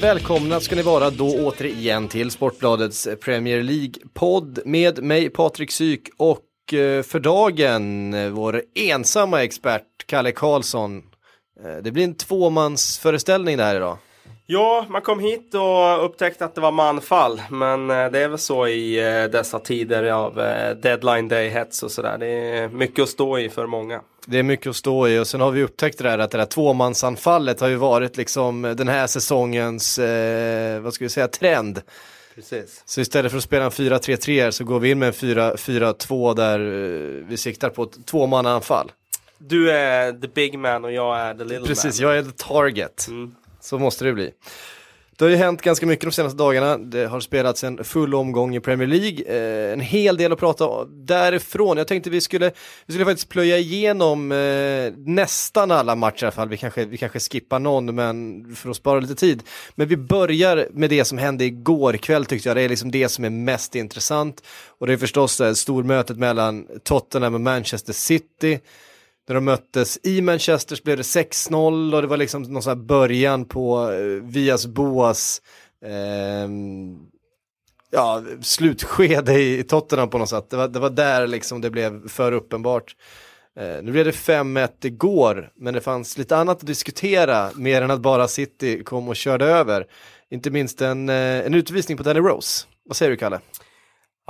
Välkomna ska ni vara då återigen till Sportbladets Premier League-podd med mig Patrik Syk och eh, för dagen eh, vår ensamma expert Kalle Karlsson. Eh, det blir en tvåmansföreställning det här idag. Ja, man kom hit och upptäckte att det var manfall. Men det är väl så i dessa tider av deadline day-hets och sådär. Det är mycket att stå i för många. Det är mycket att stå i och sen har vi upptäckt det där att det där tvåmansanfallet har ju varit liksom den här säsongens, eh, vad ska vi säga, trend. Precis. Så istället för att spela en 4-3-3 så går vi in med en 4-4-2 där eh, vi siktar på ett tvåmannaanfall. Du är the big man och jag är the little Precis, man. jag är the target. Mm. Så måste det bli. Det har ju hänt ganska mycket de senaste dagarna. Det har spelats en full omgång i Premier League. Eh, en hel del att prata om därifrån. Jag tänkte vi skulle, vi skulle faktiskt plöja igenom eh, nästan alla matcher i alla fall. Vi kanske, vi kanske skippar någon men för att spara lite tid. Men vi börjar med det som hände igår kväll tyckte jag. Det är liksom det som är mest intressant. Och det är förstås det stormötet mellan Tottenham och Manchester City. När de möttes i Manchester så blev det 6-0 och det var liksom någon sån här början på eh, Vias Boas eh, ja, slutskede i, i Tottenham på något sätt. Det var, det var där liksom det blev för uppenbart. Eh, nu blev det 5-1 igår, men det fanns lite annat att diskutera mer än att bara City kom och körde över. Inte minst en, eh, en utvisning på Danny Rose. Vad säger du Kalle?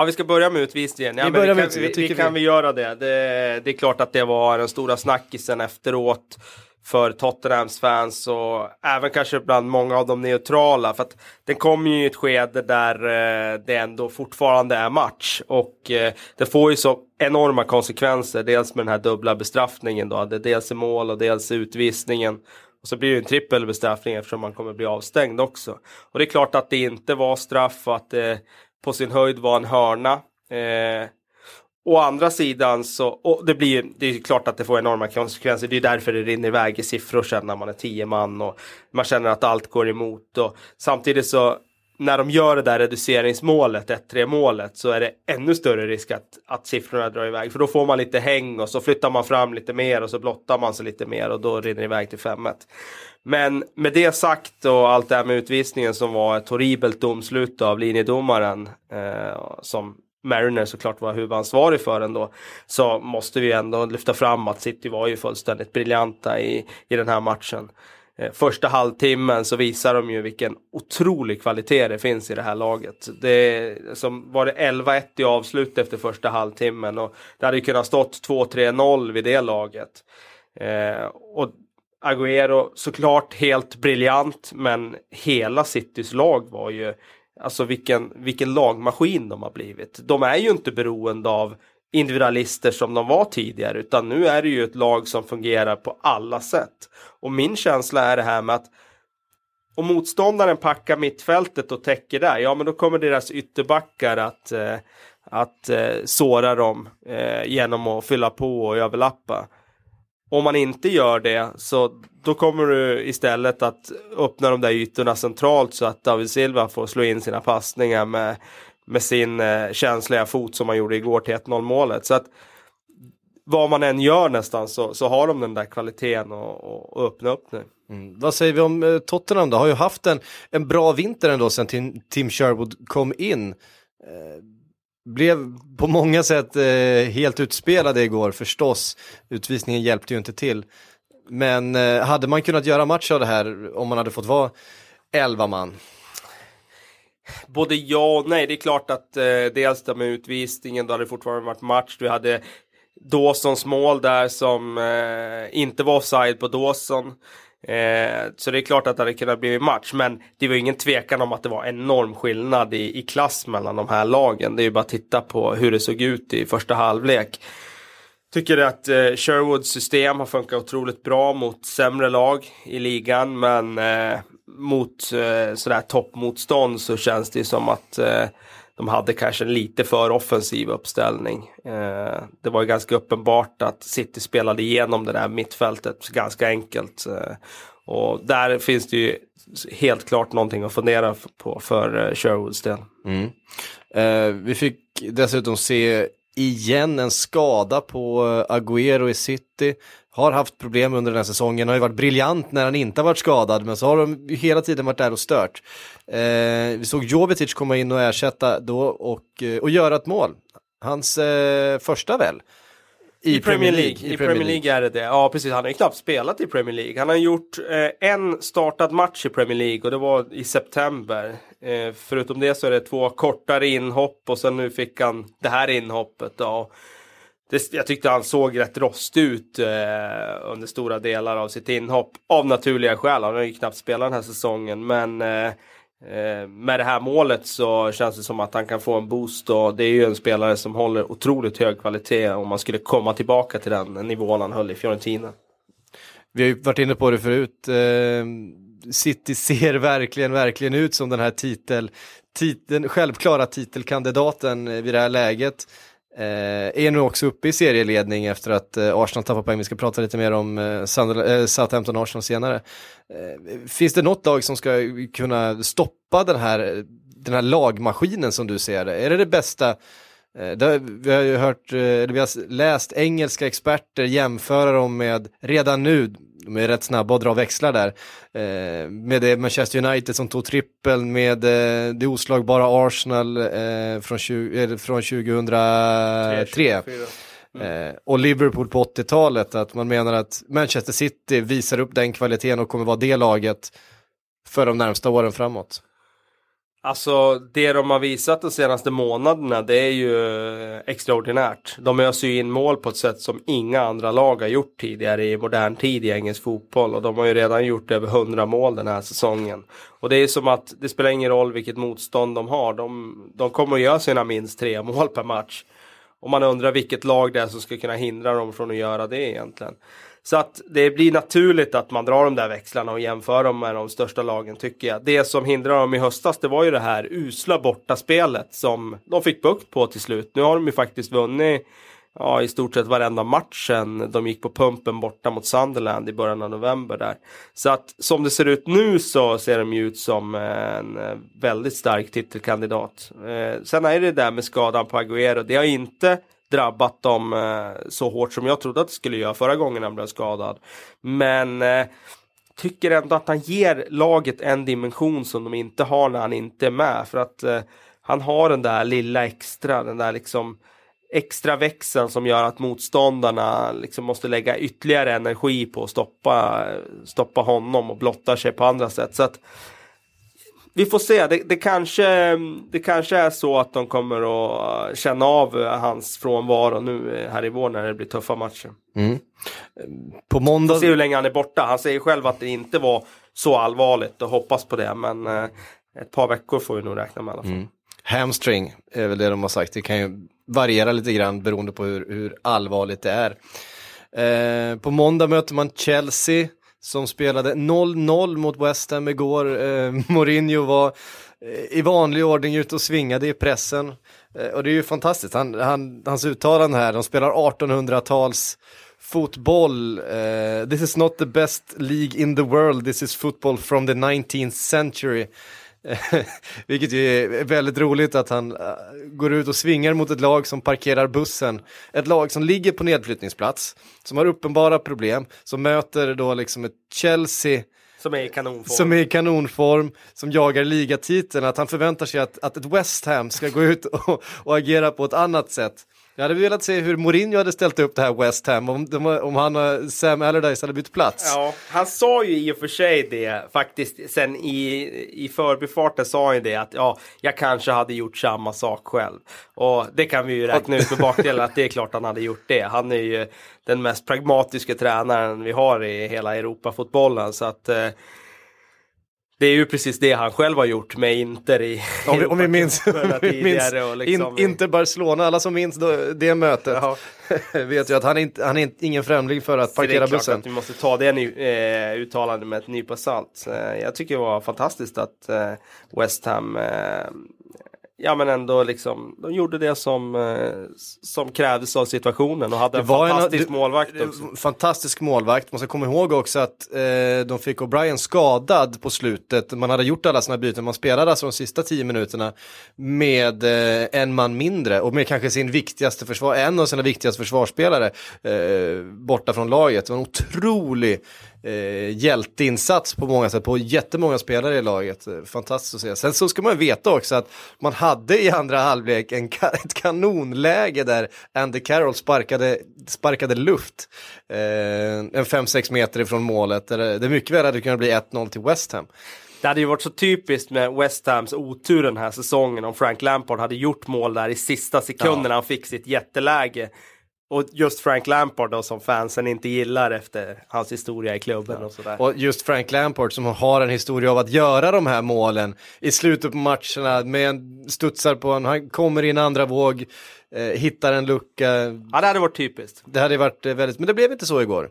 Ja, vi ska börja med utvisningen. Ja, Vi men börjar vi med kan, utvisningen. vi, vi kan vi- göra det. det. Det är klart att det var den stora snackisen efteråt för Tottenhams fans och även kanske bland många av de neutrala. För att den kom ju i ett skede där eh, det ändå fortfarande är match. Och eh, det får ju så enorma konsekvenser. Dels med den här dubbla bestraffningen då. Det dels är mål och dels är utvisningen. Och så blir det ju en trippel bestraffning eftersom man kommer bli avstängd också. Och det är klart att det inte var straff och att det på sin höjd var en hörna. Eh, Å andra sidan så, och det blir det är klart att det får enorma konsekvenser. Det är därför det rinner iväg i siffror sen när man är tio man och man känner att allt går emot. Och samtidigt så när de gör det där reduceringsmålet, 1-3 målet, så är det ännu större risk att, att siffrorna drar iväg. För då får man lite häng och så flyttar man fram lite mer och så blottar man sig lite mer och då rinner det iväg till 5-1. Men med det sagt och allt det här med utvisningen som var ett horribelt domslut av linjedomaren eh, som Mariner såklart var huvudansvarig för ändå. Så måste vi ändå lyfta fram att City var ju fullständigt briljanta i, i den här matchen. Eh, första halvtimmen så visar de ju vilken otrolig kvalitet det finns i det här laget. Det som var det 11-1 i avslut efter första halvtimmen och det hade ju kunnat stått 2-3-0 vid det laget. Eh, och Agüero såklart helt briljant men hela Citys lag var ju Alltså vilken, vilken lagmaskin de har blivit. De är ju inte beroende av individualister som de var tidigare utan nu är det ju ett lag som fungerar på alla sätt. Och min känsla är det här med att om motståndaren packar mittfältet och täcker där, ja men då kommer deras ytterbackar att, eh, att eh, såra dem eh, genom att fylla på och överlappa. Om man inte gör det så då kommer du istället att öppna de där ytorna centralt så att David Silva får slå in sina passningar med, med sin eh, känsliga fot som han gjorde igår till 1-0 målet. Så att vad man än gör nästan så, så har de den där kvaliteten och, och, och öppna upp nu. Mm. Vad säger vi om eh, Tottenham då? Har ju haft en, en bra vinter ändå sen Tim, Tim Sherwood kom in. Eh, blev på många sätt eh, helt utspelade igår förstås. Utvisningen hjälpte ju inte till. Men eh, hade man kunnat göra match av det här om man hade fått vara 11 man? Både ja och nej. Det är klart att eh, dels det med utvisningen, då hade det fortfarande varit match. Du hade Dawsons mål där som eh, inte var offside på Dawson. Eh, så det är klart att det hade kunnat bli match. Men det var ingen tvekan om att det var enorm skillnad i, i klass mellan de här lagen. Det är ju bara att titta på hur det såg ut i första halvlek. Tycker att eh, Sherwoods system har funkat otroligt bra mot sämre lag i ligan. Men eh, mot eh, sådär toppmotstånd så känns det som att eh, de hade kanske en lite för offensiv uppställning. Eh, det var ju ganska uppenbart att City spelade igenom det där mittfältet ganska enkelt. Eh, och där finns det ju helt klart någonting att fundera på för eh, Sherwoods del. Mm. Eh, vi fick dessutom se igen en skada på eh, Agüero i City. Har haft problem under den här säsongen, har ju varit briljant när han inte har varit skadad, men så har de hela tiden varit där och stört. Eh, vi såg Jovetic komma in och ersätta då och, eh, och göra ett mål. Hans eh, första väl? I, I Premier League. League. I, Premier League är det det. Ja, precis. Han har ju knappt spelat i Premier League. Han har gjort eh, en startad match i Premier League och det var i september. Eh, förutom det så är det två kortare inhopp och sen nu fick han det här inhoppet. Då. Det, jag tyckte han såg rätt rostig ut eh, under stora delar av sitt inhopp. Av naturliga skäl. Han har ju knappt spelat den här säsongen. Men Eh, Eh, med det här målet så känns det som att han kan få en boost och det är ju en spelare som håller otroligt hög kvalitet om man skulle komma tillbaka till den nivån han höll i Fiorentina. Vi har ju varit inne på det förut. Eh, City ser verkligen, verkligen ut som den här titel, titeln, självklara titelkandidaten vid det här läget. Eh, är nu också uppe i serieledning efter att eh, Arsenal tappar poäng. Vi ska prata lite mer om eh, eh Southampton-Arsenal senare. Eh, finns det något lag som ska kunna stoppa den här, den här lagmaskinen som du ser det? Är det det bästa? Eh, det, vi har ju hört, eller vi har läst engelska experter jämföra dem med, redan nu, de är rätt snabba att dra växlar där. Eh, med det Manchester United som tog trippeln, med eh, det oslagbara Arsenal eh, från, 20, eh, från 2003. 3, mm. och Liverpool på 80-talet, att man menar att Manchester City visar upp den kvaliteten och kommer vara det laget för de närmsta åren framåt. Alltså det de har visat de senaste månaderna det är ju eh, extraordinärt. De öser ju in mål på ett sätt som inga andra lag har gjort tidigare i modern tid i engelsk fotboll. Och de har ju redan gjort över 100 mål den här säsongen. Och det är som att det spelar ingen roll vilket motstånd de har. De, de kommer att göra sina minst tre mål per match. Och man undrar vilket lag det är som ska kunna hindra dem från att göra det egentligen. Så att det blir naturligt att man drar de där växlarna och jämför dem med de största lagen tycker jag. Det som hindrar dem i höstas det var ju det här usla bortaspelet som de fick bukt på till slut. Nu har de ju faktiskt vunnit ja, i stort sett varenda matchen. De gick på pumpen borta mot Sunderland i början av november där. Så att som det ser ut nu så ser de ju ut som en eh, väldigt stark titelkandidat. Eh, sen är det där med skadan på Agüero. Det har inte drabbat dem eh, så hårt som jag trodde att det skulle göra förra gången han blev skadad. Men eh, tycker ändå att han ger laget en dimension som de inte har när han inte är med. För att eh, han har den där lilla extra, den där liksom extra växeln som gör att motståndarna liksom måste lägga ytterligare energi på att stoppa, eh, stoppa honom och blotta sig på andra sätt. Så att vi får se. Det, det, kanske, det kanske är så att de kommer att känna av hans frånvaro nu här i vår när det blir tuffa matcher. Mm. På måndag... Vi får se hur länge han är borta. Han säger själv att det inte var så allvarligt och hoppas på det. Men eh, ett par veckor får vi nog räkna med i alla fall. Mm. Hamstring är väl det de har sagt. Det kan ju variera lite grann beroende på hur, hur allvarligt det är. Eh, på måndag möter man Chelsea som spelade 0-0 mot West Ham igår. Eh, Mourinho var eh, i vanlig ordning ute och svingade i pressen. Eh, och det är ju fantastiskt, han, han, hans uttalande här, de spelar 1800-tals fotboll. Uh, this is not the best league in the world, this is football from the 19th century. Vilket ju är väldigt roligt att han uh, går ut och svingar mot ett lag som parkerar bussen. Ett lag som ligger på nedflyttningsplats, som har uppenbara problem, som möter då liksom ett Chelsea som är i kanonform. Som är i kanonform, som jagar ligatiteln. Att han förväntar sig att, att ett West Ham ska gå ut och, och agera på ett annat sätt. Jag hade velat se hur Mourinho hade ställt upp det här West Ham, om, om han Sam Allardyce hade bytt plats. Ja, han sa ju i och för sig det faktiskt, sen i, i förbifarten sa han ju det att ja, jag kanske hade gjort samma sak själv. Och det kan vi ju räkna ut med bakdelen att det är klart han hade gjort det. Han är ju den mest pragmatiska tränaren vi har i hela Europafotbollen så att eh, det är ju precis det han själv har gjort med Inter i Om vi, om vi minns, vi minns liksom, in, Inter Barcelona, alla som minns då, det mötet ja. vet ju att han är, inte, han är ingen främling för att parkera bussen. Det är klart att vi måste ta det ny, eh, uttalandet med ett nypa salt. Eh, jag tycker det var fantastiskt att eh, West Ham eh, ja men ändå liksom, de gjorde det som, eh, som krävdes av situationen och hade en var en- fantastisk det- målvakt också. Fantastisk målvakt, man ska komma ihåg också att eh, de fick O'Brien skadad på slutet. Man hade gjort alla sina byten, man spelade alltså de sista tio minuterna med eh, en man mindre och med kanske sin viktigaste försvar, en av sina viktigaste försvarsspelare eh, borta från laget. Det var en otrolig eh, hjälteinsats på många sätt, på jättemånga spelare i laget. Eh, Fantastiskt att se. Sen så ska man veta också att man hade i andra halvlek en, ett kanonläge där Andy Carroll sparkade, sparkade luft. Eh, en 5-6 meter ifrån målet. Där det, mycket väl hade kunnat bli 1-0 till West Ham. Det hade ju varit så typiskt med West Hams otur den här säsongen om Frank Lampard hade gjort mål där i sista sekunden när han fick sitt jätteläge. Och just Frank Lampard då som fansen inte gillar efter hans historia i klubben och sådär. Och just Frank Lampard som har en historia av att göra de här målen i slutet på matcherna med en studsar på en, han kommer in andra våg, eh, hittar en lucka, Ja, det hade varit typiskt. Det hade varit eh, väldigt, men det blev inte så igår.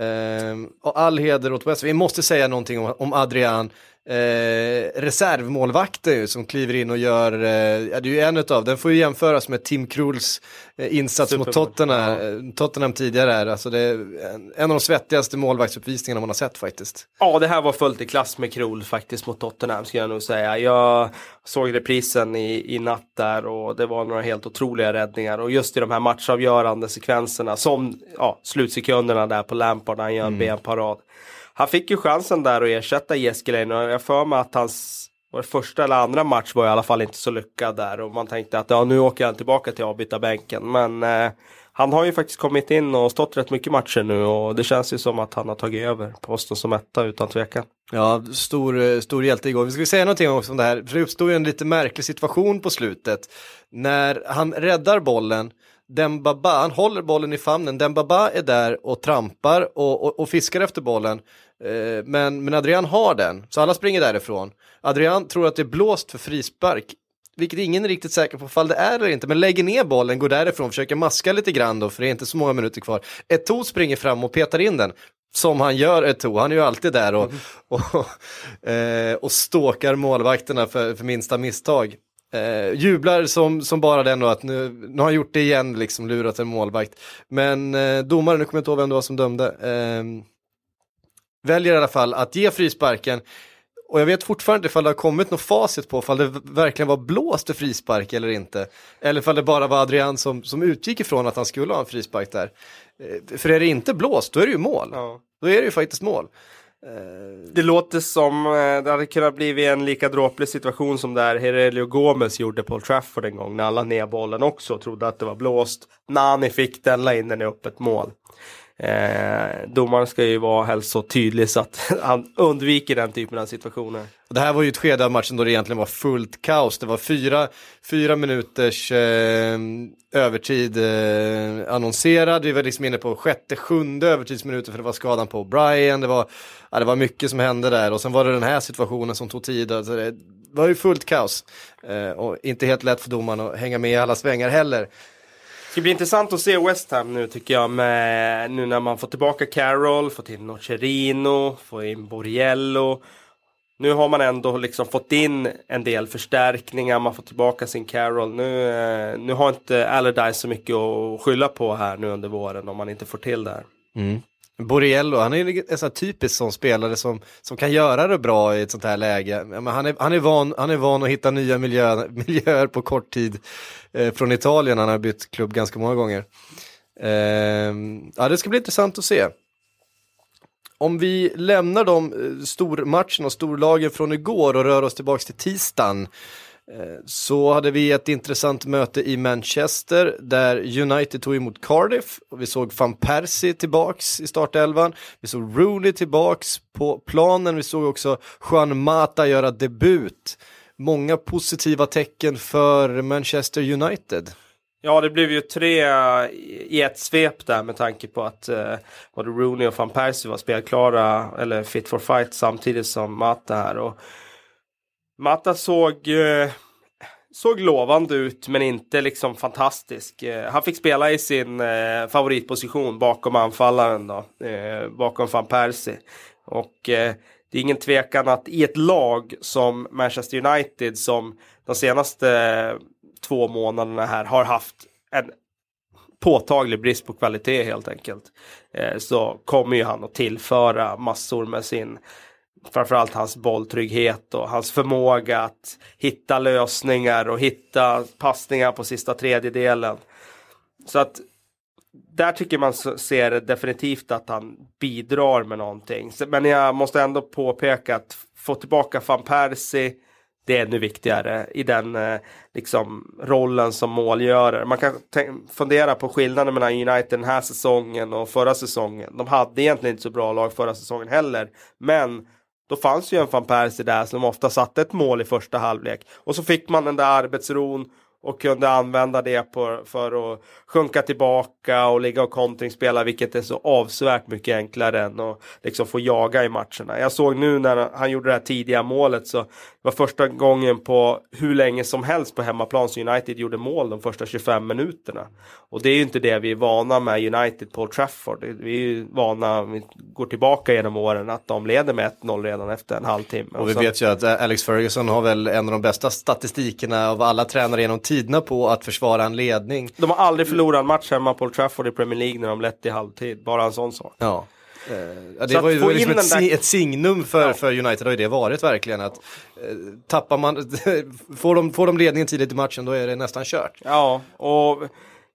Ehm, och all heder åt West. Vi måste säga någonting om, om Adrian. Eh, reservmålvakten ju, som kliver in och gör, eh, ja, det är ju en utav, den får ju jämföras med Tim Kruls eh, insats mot Supermål, Tottenham, eh, Tottenham tidigare här. Alltså det är en, en av de svettigaste målvaktsuppvisningarna man har sett faktiskt. Ja, det här var fullt i klass med Krol faktiskt mot Tottenham skulle jag nog säga. Jag såg reprisen i, i natt där och det var några helt otroliga räddningar. Och just i de här matchavgörande sekvenserna som ja, slutsekunderna där på Lampard när han gör en benparad. Han fick ju chansen där att ersätta Jeskelein och jag för mig att hans var första eller andra match var i alla fall inte så lyckad där och man tänkte att ja, nu åker han tillbaka till avbytarbänken. Men eh, han har ju faktiskt kommit in och stått rätt mycket matcher nu och det känns ju som att han har tagit över posten som etta utan tvekan. Ja, stor, eh, stor hjälte igår. Vi ska säga någonting också om det här, för det uppstod ju en lite märklig situation på slutet. När han räddar bollen, Dembaba, han håller bollen i famnen, Dembaba är där och trampar och, och, och fiskar efter bollen. Eh, men, men Adrian har den, så alla springer därifrån. Adrian tror att det är blåst för frispark, vilket ingen är riktigt säker på fall det är eller inte, men lägger ner bollen, går därifrån, försöker maska lite grann då, för det är inte så många minuter kvar. Eto'o springer fram och petar in den, som han gör Eto'o, han är ju alltid där och, och, eh, och ståkar målvakterna för, för minsta misstag. Eh, jublar som, som bara den då att nu, nu har han gjort det igen, liksom lurat en målvakt. Men eh, domaren, nu kommer jag inte ihåg vem det var som dömde, eh, väljer i alla fall att ge frisparken. Och jag vet fortfarande ifall det har kommit något facit på ifall det verkligen var blåst för frispark eller inte. Eller ifall det bara var Adrian som, som utgick ifrån att han skulle ha en frispark där. Eh, för är det inte blåst, då är det ju mål. Då är det ju faktiskt mål. Det låter som eh, det hade kunnat bli en lika dråplig situation som där Herelio Gomez gjorde på Old Trafford en gång när alla ner bollen också och trodde att det var blåst. Nani fick den, la in den i öppet mål. Eh, domaren ska ju vara helst så tydlig så att han undviker den typen av situationer. Det här var ju ett skede av matchen då det egentligen var fullt kaos. Det var fyra, fyra minuters eh, övertid eh, annonserad. Vi var liksom inne på sjätte, sjunde övertidsminuten för det var skadan på Brian. Det var, ja, det var mycket som hände där och sen var det den här situationen som tog tid. Alltså det var ju fullt kaos. Eh, och inte helt lätt för domaren att hänga med i alla svängar heller. Det ska bli intressant att se West Ham nu tycker jag med nu när man får tillbaka Carroll, fått in Nocerino, får in Borriello. Nu har man ändå liksom fått in en del förstärkningar, man får tillbaka sin Carroll. Nu, eh, nu har inte Allardyce så mycket att skylla på här nu under våren om man inte får till det här. Mm. Borriello, han är ju en sån här typisk sån spelare som, som kan göra det bra i ett sånt här läge. Men han, är, han, är van, han är van att hitta nya miljö, miljöer på kort tid eh, från Italien, han har bytt klubb ganska många gånger. Eh, ja, det ska bli intressant att se. Om vi lämnar de eh, stormatcherna och storlagen från igår och rör oss tillbaka till tisdagen eh, Eh, så hade vi ett intressant möte i Manchester där United tog emot Cardiff och vi såg van Persie tillbaks i startelvan. Vi såg Rooney tillbaks på planen. Vi såg också Juan Mata göra debut. Många positiva tecken för Manchester United. Ja, det blev ju tre i ett svep där med tanke på att eh, både Rooney och van Persie var spelklara eller fit for fight samtidigt som Mata här. Och Mata såg, eh, såg lovande ut men inte liksom fantastisk. Eh, han fick spela i sin eh, favoritposition bakom anfallaren då, eh, bakom van Persie. Och eh, det är ingen tvekan att i ett lag som Manchester United som de senaste eh, två månaderna här har haft en påtaglig brist på kvalitet helt enkelt. Så kommer ju han att tillföra massor med sin framförallt hans bolltrygghet och hans förmåga att hitta lösningar och hitta passningar på sista tredjedelen. Så att där tycker man ser definitivt att han bidrar med någonting. Men jag måste ändå påpeka att få tillbaka van Persie det är ännu viktigare i den eh, liksom, rollen som målgörare. Man kan fundera på skillnaden mellan United den här säsongen och förra säsongen. De hade egentligen inte så bra lag förra säsongen heller. Men då fanns ju en van Persie där som ofta satte ett mål i första halvlek. Och så fick man den där arbetsron och kunde använda det på, för att sjunka tillbaka och ligga och kontringsspela vilket är så avsevärt mycket enklare än att liksom få jaga i matcherna. Jag såg nu när han gjorde det här tidiga målet så var första gången på hur länge som helst på hemmaplan som United gjorde mål de första 25 minuterna. Och det är ju inte det vi är vana med United på Trafford. Vi är ju vana, vi går tillbaka genom åren, att de leder med 1-0 redan efter en halvtimme. Och vi vet ju att Alex Ferguson har väl en av de bästa statistikerna av alla tränare genom tiderna på att försvara en ledning. De har aldrig förlorat en match hemma på Old Trafford i Premier League när de lett i halvtid. Bara en sån sak. Ja. Uh, ja, det var ju liksom ett, där... ett, signum för, ja. för United har ju det varit verkligen. Att, uh, tappar man, får, de, får de ledningen tidigt i matchen då är det nästan kört. Ja, och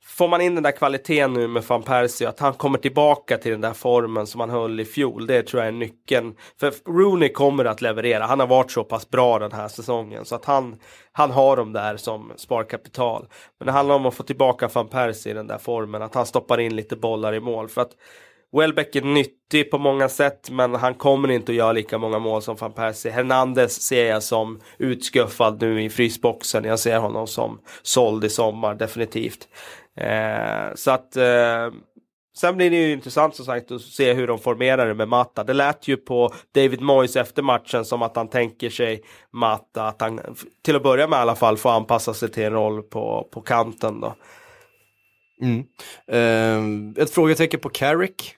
får man in den där kvaliteten nu med van Persie, att han kommer tillbaka till den där formen som han höll i fjol, det tror jag är nyckeln. För Rooney kommer att leverera, han har varit så pass bra den här säsongen så att han, han har dem där som sparkapital. Men det handlar om att få tillbaka van Persie i den där formen, att han stoppar in lite bollar i mål. För att Welbeck är nyttig på många sätt men han kommer inte att göra lika många mål som van Persie. Hernandez ser jag som utskuffad nu i frysboxen. Jag ser honom som såld i sommar definitivt. Eh, så att eh, Sen blir det ju intressant som sagt att se hur de formerar det med Matta. Det lät ju på David Moyes efter matchen som att han tänker sig Matta, att han till att börja med i alla fall får anpassa sig till en roll på, på kanten då. Mm. Eh, ett frågetecken på Carrick.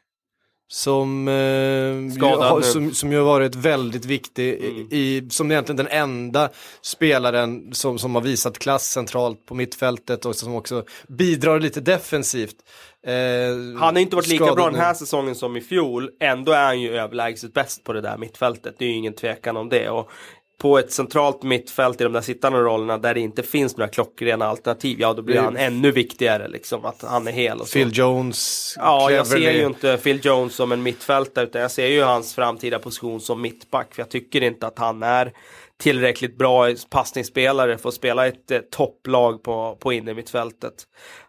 Som, eh, som, som ju har varit väldigt viktig mm. i, som egentligen den enda spelaren som, som har visat klass centralt på mittfältet och som också bidrar lite defensivt. Eh, han har inte varit lika bra den här säsongen som i fjol, ändå är han ju överlägset bäst på det där mittfältet, det är ju ingen tvekan om det. Och på ett centralt mittfält i de där sittande rollerna där det inte finns några klockrena alternativ, ja då blir han ännu viktigare liksom att han är hel. Och. Phil Jones. Ja, jag ser ju inte Phil Jones som en mittfältare utan jag ser ju hans framtida position som mittback. För jag tycker inte att han är tillräckligt bra passningsspelare för att spela ett eh, topplag på, på innermittfältet.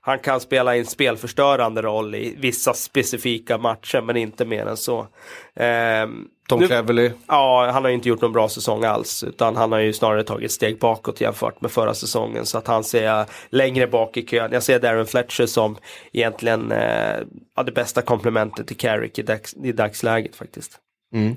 Han kan spela en spelförstörande roll i vissa specifika matcher men inte mer än så. Eh, Tom Cleverley? Ja, han har inte gjort någon bra säsong alls utan han har ju snarare tagit steg bakåt jämfört med förra säsongen så att han ser längre bak i kön. Jag ser Darren Fletcher som egentligen eh, det bästa komplementet till Carrick i, dags, i dagsläget faktiskt. Mm.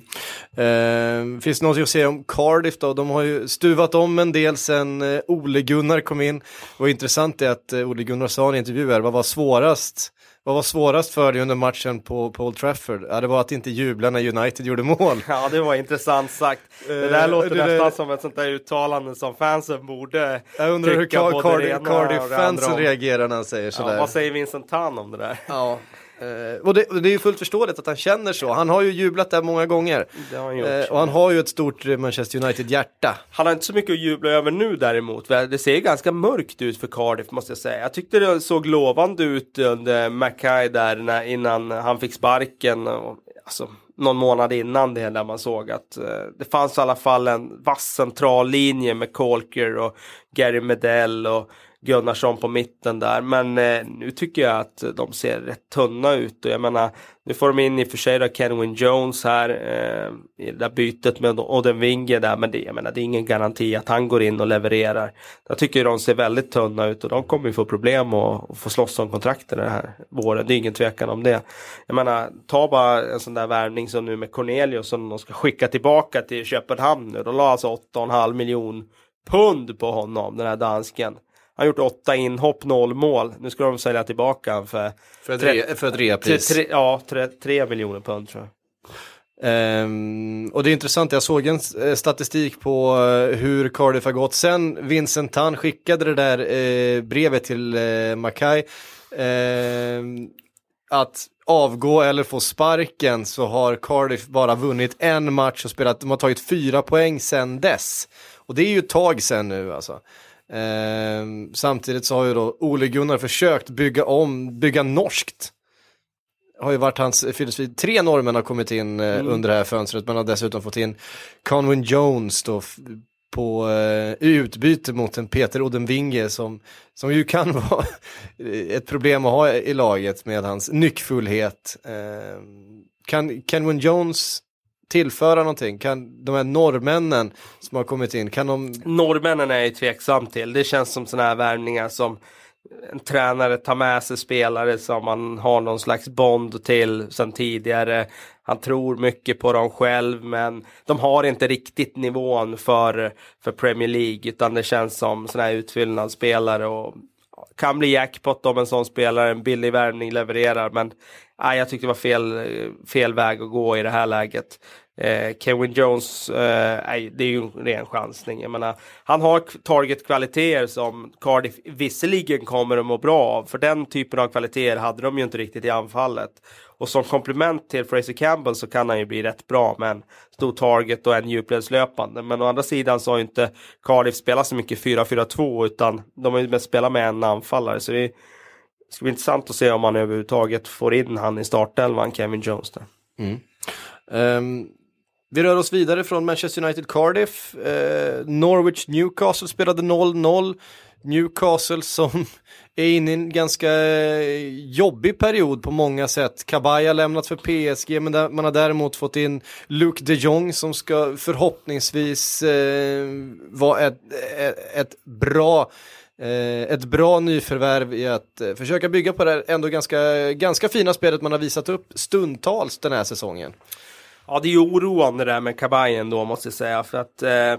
Eh, finns det något att säga om Cardiff då? De har ju stuvat om en del sen eh, Ole Gunnar kom in. Vad intressant är att eh, Ole Gunnar sa i en intervju här, vad var svårast? Vad var svårast för dig under matchen på, på Old Trafford? Ja, det var att inte jubla när United gjorde mål. Ja, det var intressant sagt. Det där låter det, nästan det, som ett sånt där uttalande som fansen borde Jag undrar hur Cardiff-fansen reagerar när han säger sådär. Ja, vad säger Vincent Tan om det där? Ja. Eh, och, det, och, det, är ju fullt förståeligt att han känner så. Han har ju jublat där många gånger. Han eh, och han har ju ett stort Manchester United-hjärta. Han har inte så mycket att jubla över nu däremot. Det ser ganska mörkt ut för Cardiff måste jag säga. Jag tyckte det såg lovande ut under Mackay där när, innan han fick sparken. Och, alltså, någon månad innan det där man såg att eh, det fanns i alla fall en vass central linje med Colker och Gary Medell och Gunnarsson på mitten där. Men eh, nu tycker jag att de ser rätt tunna ut och jag menar nu får de in i och för sig då Kenwin Jones här eh, i det där bytet med Oden Winge där men det, jag menar, det är ingen garanti att han går in och levererar. Jag tycker de ser väldigt tunna ut och de kommer ju få problem och, att få slåss om kontrakten den här våren. Det är ingen tvekan om det. Jag menar, ta bara en sån där värvning som nu med Cornelius som de ska skicka tillbaka till Köpenhamn nu. De la alltså 8,5 miljon pund på honom, den här dansken. Han har gjort åtta inhopp, noll mål. Nu ska de sälja tillbaka för... För ett, re, för ett reapris? Tre, ja, tre, tre miljoner pund tror jag. Um, och det är intressant, jag såg en eh, statistik på uh, hur Cardiff har gått sen Vincent Tan skickade det där uh, brevet till uh, Mackay. Uh, att avgå eller få sparken så har Cardiff bara vunnit en match och spelat, de har tagit fyra poäng sen dess. Och det är ju ett tag sen nu alltså. Eh, samtidigt så har ju då Ole Gunnar försökt bygga om, bygga norskt. Har ju varit hans filosofi. Tre norrmän har kommit in eh, mm. under det här fönstret. Man har dessutom fått in Conwyn Jones då på eh, utbyte mot en Peter Odenvinge som, som ju kan vara ett problem att ha i laget med hans nyckfullhet. Eh, kan Kenwin Jones tillföra någonting? Kan de här norrmännen som har kommit in, kan de? Norrmännen är jag tveksam till. Det känns som sådana här värvningar som en tränare tar med sig spelare som man har någon slags bond till sedan tidigare. Han tror mycket på dem själv men de har inte riktigt nivån för, för Premier League utan det känns som sådana här utfyllnadsspelare och kan bli jackpot om en sån spelare, en billig värvning levererar men nej, jag tyckte det var fel, fel väg att gå i det här läget. Eh, Kevin Jones, eh, det är ju en ren chansning. Jag menar, han har target-kvaliteter som Cardiff visserligen kommer att må bra av. För den typen av kvaliteter hade de ju inte riktigt i anfallet. Och som komplement till Fraser Campbell så kan han ju bli rätt bra med en stor target och en djupledslöpande. Men å andra sidan så har ju inte Cardiff spelat så mycket 4-4-2 utan de har ju mest spelat med en anfallare. Så det ska bli intressant att se om man överhuvudtaget får in han i startelvan, Kevin Jones. Där. Mm. Um, vi rör oss vidare från Manchester United Cardiff. Eh, Norwich Newcastle spelade 0-0. Newcastle som är inne i en ganska eh, jobbig period på många sätt. Kabay har lämnat för PSG men man har däremot fått in Luke de Jong som ska förhoppningsvis eh, vara ett, ett, ett bra eh, ett bra nyförvärv i att eh, försöka bygga på det ändå ganska, ganska fina spelet man har visat upp stundtals den här säsongen. Ja, det är ju oroande det där med kabajen ändå, måste jag säga. För att eh,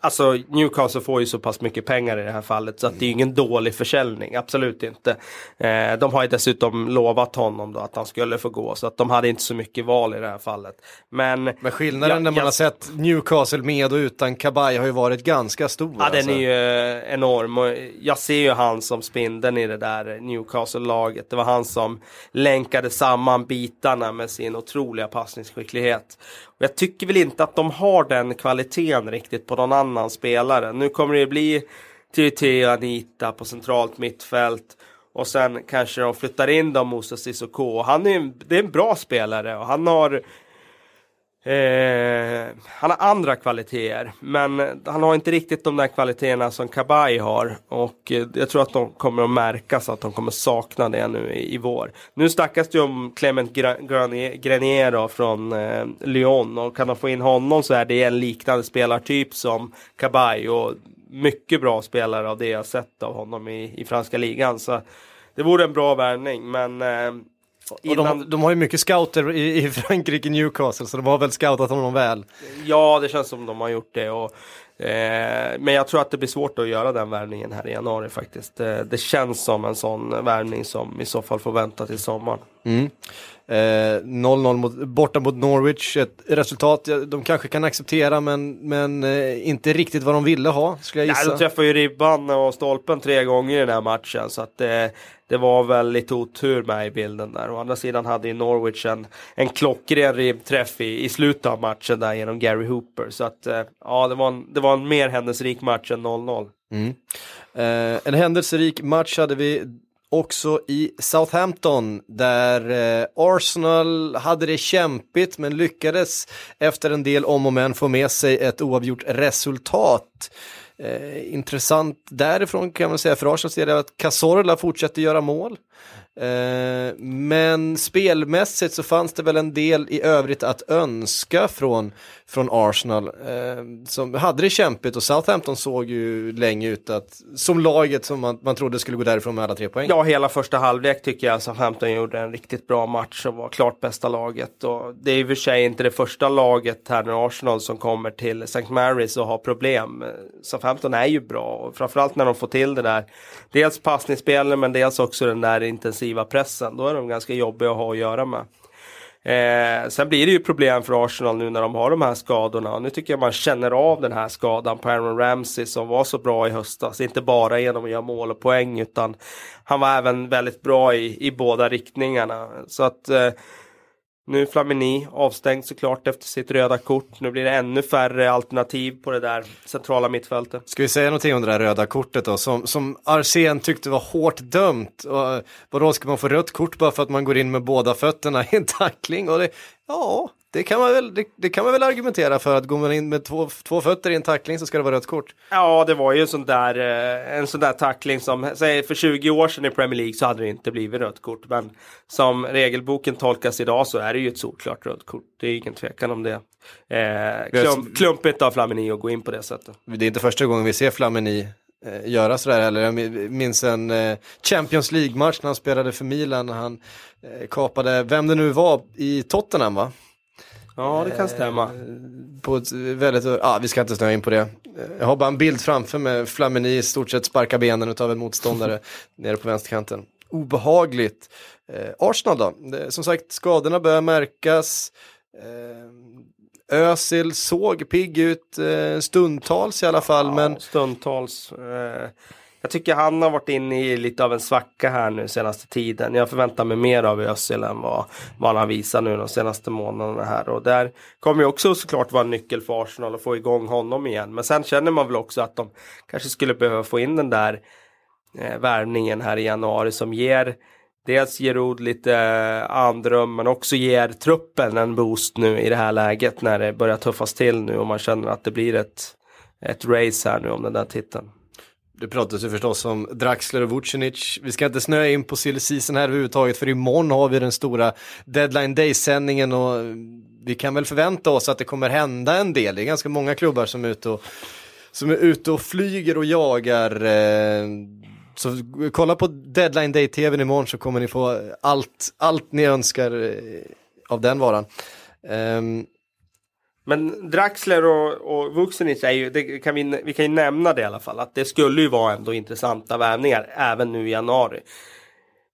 Alltså Newcastle får ju så pass mycket pengar i det här fallet så att det är ingen dålig försäljning, absolut inte. Eh, de har ju dessutom lovat honom då att han skulle få gå så att de hade inte så mycket val i det här fallet. Men, Men skillnaden ja, när man jag, har sett Newcastle med och utan Kabay har ju varit ganska stor. Ja alltså. den är ju eh, enorm och jag ser ju han som spindeln i det där Newcastle-laget. Det var han som länkade samman bitarna med sin otroliga passningsskicklighet. Och jag tycker väl inte att de har den kvaliteten riktigt på någon annan spelare. Nu kommer det bli TT och Anita på centralt mittfält. Och sen kanske de flyttar in dem Moses Sissoko. Han är, det är en bra spelare och han har Eh, han har andra kvaliteter, men han har inte riktigt de där kvaliteterna som Kabay har. Och eh, jag tror att de kommer att märkas att de kommer sakna det nu i, i vår. Nu snackas det ju om Clement Grenier från eh, Lyon och kan de få in honom så är det en liknande spelartyp som Kabay och mycket bra spelare av det jag sett av honom i, i franska ligan. Så det vore en bra värvning, men eh, Innan... De, de, har ju mycket scouter i, i Frankrike, Newcastle, så de har väl scoutat honom väl. Ja, det känns som de har gjort det. Och, eh, men jag tror att det blir svårt att göra den värvningen här i januari faktiskt. Det, det känns som en sån värvning som i så fall får vänta till sommaren. Mm. 0-0 eh, mot, borta mot Norwich, ett resultat de kanske kan acceptera men, men eh, inte riktigt vad de ville ha, skulle jag gissa. Nej, de träffade ju ribban och stolpen tre gånger i den här matchen så att eh, det var väl lite otur med i bilden där. Å andra sidan hade ju Norwich en, en klockren ribbträff i, i slutet av matchen där genom Gary Hooper. Så att eh, ja, det var en, det var en mer händelserik match än 0-0. Mm. Eh, en händelserik match hade vi också i Southampton där eh, Arsenal hade det kämpigt men lyckades efter en del om och men få med sig ett oavgjort resultat. Eh, intressant därifrån kan man säga för Arsenal ser det att Cazorla fortsätter göra mål. Eh, men spelmässigt så fanns det väl en del i övrigt att önska från, från Arsenal. Eh, som hade det kämpigt och Southampton såg ju länge ut att, som laget som man, man trodde skulle gå därifrån med alla tre poäng. Ja, hela första halvlek tycker jag Southampton gjorde en riktigt bra match och var klart bästa laget. Och det är i och för sig inte det första laget här när Arsenal, som kommer till St. Mary's och har problem. Southampton är ju bra och framförallt när de får till det där. Dels passningsspelen men dels också den där intensiva pressen. Då är de ganska jobbiga att ha att göra med. Eh, sen blir det ju problem för Arsenal nu när de har de här skadorna. Och nu tycker jag man känner av den här skadan på Aaron Ramsey som var så bra i höstas. Inte bara genom att göra mål och poäng utan han var även väldigt bra i, i båda riktningarna. Så att eh, nu är Flamini avstängd såklart efter sitt röda kort. Nu blir det ännu färre alternativ på det där centrala mittfältet. Ska vi säga någonting om det där röda kortet då, som, som Arsen tyckte var hårt dömt. Och, eh, vadå, ska man få rött kort bara för att man går in med båda fötterna i en tackling? Och det, ja, det kan, man väl, det, det, kan man väl argumentera för att går man in med två, två fötter i en tackling så ska det vara rött kort. Ja, det var ju en sån där, eh, en sån där tackling som, säg för 20 år sedan i Premier League så hade det inte blivit rött kort. Men som regelboken tolkas idag så är det ju ett solklart rött kort. Det är ingen tvekan om det. Eh, klump, klumpigt av Flamini att gå in på det sättet. Det är inte första gången vi ser Flamini eh, göra sådär heller. Jag minns en eh, Champions League-match när han spelade för Milan. Han kapade, vem det nu var, i Tottenham va? Ja, det kan stämma. Eh, på ett väldigt, ja vi ska inte snöa in på det. Jag har bara en bild framför mig, Flamini i stort sett sparkar benen av en motståndare nere på vänsterkanten. Obehagligt. Eh, Arsenal då, som sagt skadorna börjar märkas. Eh, Özil såg pigg ut eh, stundtals i alla fall. Ja, men... Stundtals. Eh, jag tycker han har varit inne i lite av en svacka här nu senaste tiden. Jag förväntar mig mer av Özil än vad, vad han har visat nu de senaste månaderna här. Och där kommer ju också såklart vara en nyckel för Arsenal att få igång honom igen. Men sen känner man väl också att de kanske skulle behöva få in den där eh, värvningen här i januari som ger dels ger lite eh, andrum men också ger truppen en boost nu i det här läget när det börjar tuffas till nu och man känner att det blir ett, ett race här nu om den där titeln. Det pratas ju förstås om Draxler och Vucinic. Vi ska inte snöa in på silly season här överhuvudtaget för imorgon har vi den stora deadline day-sändningen och vi kan väl förvänta oss att det kommer hända en del. Det är ganska många klubbar som är ute och, som är ute och flyger och jagar. Eh, så kolla på deadline day-tvn imorgon så kommer ni få allt, allt ni önskar eh, av den varan. Ehm, men Draxler och, och Vucinic är ju, det kan vi, vi kan ju nämna det i alla fall, att det skulle ju vara ändå intressanta värvningar även nu i januari.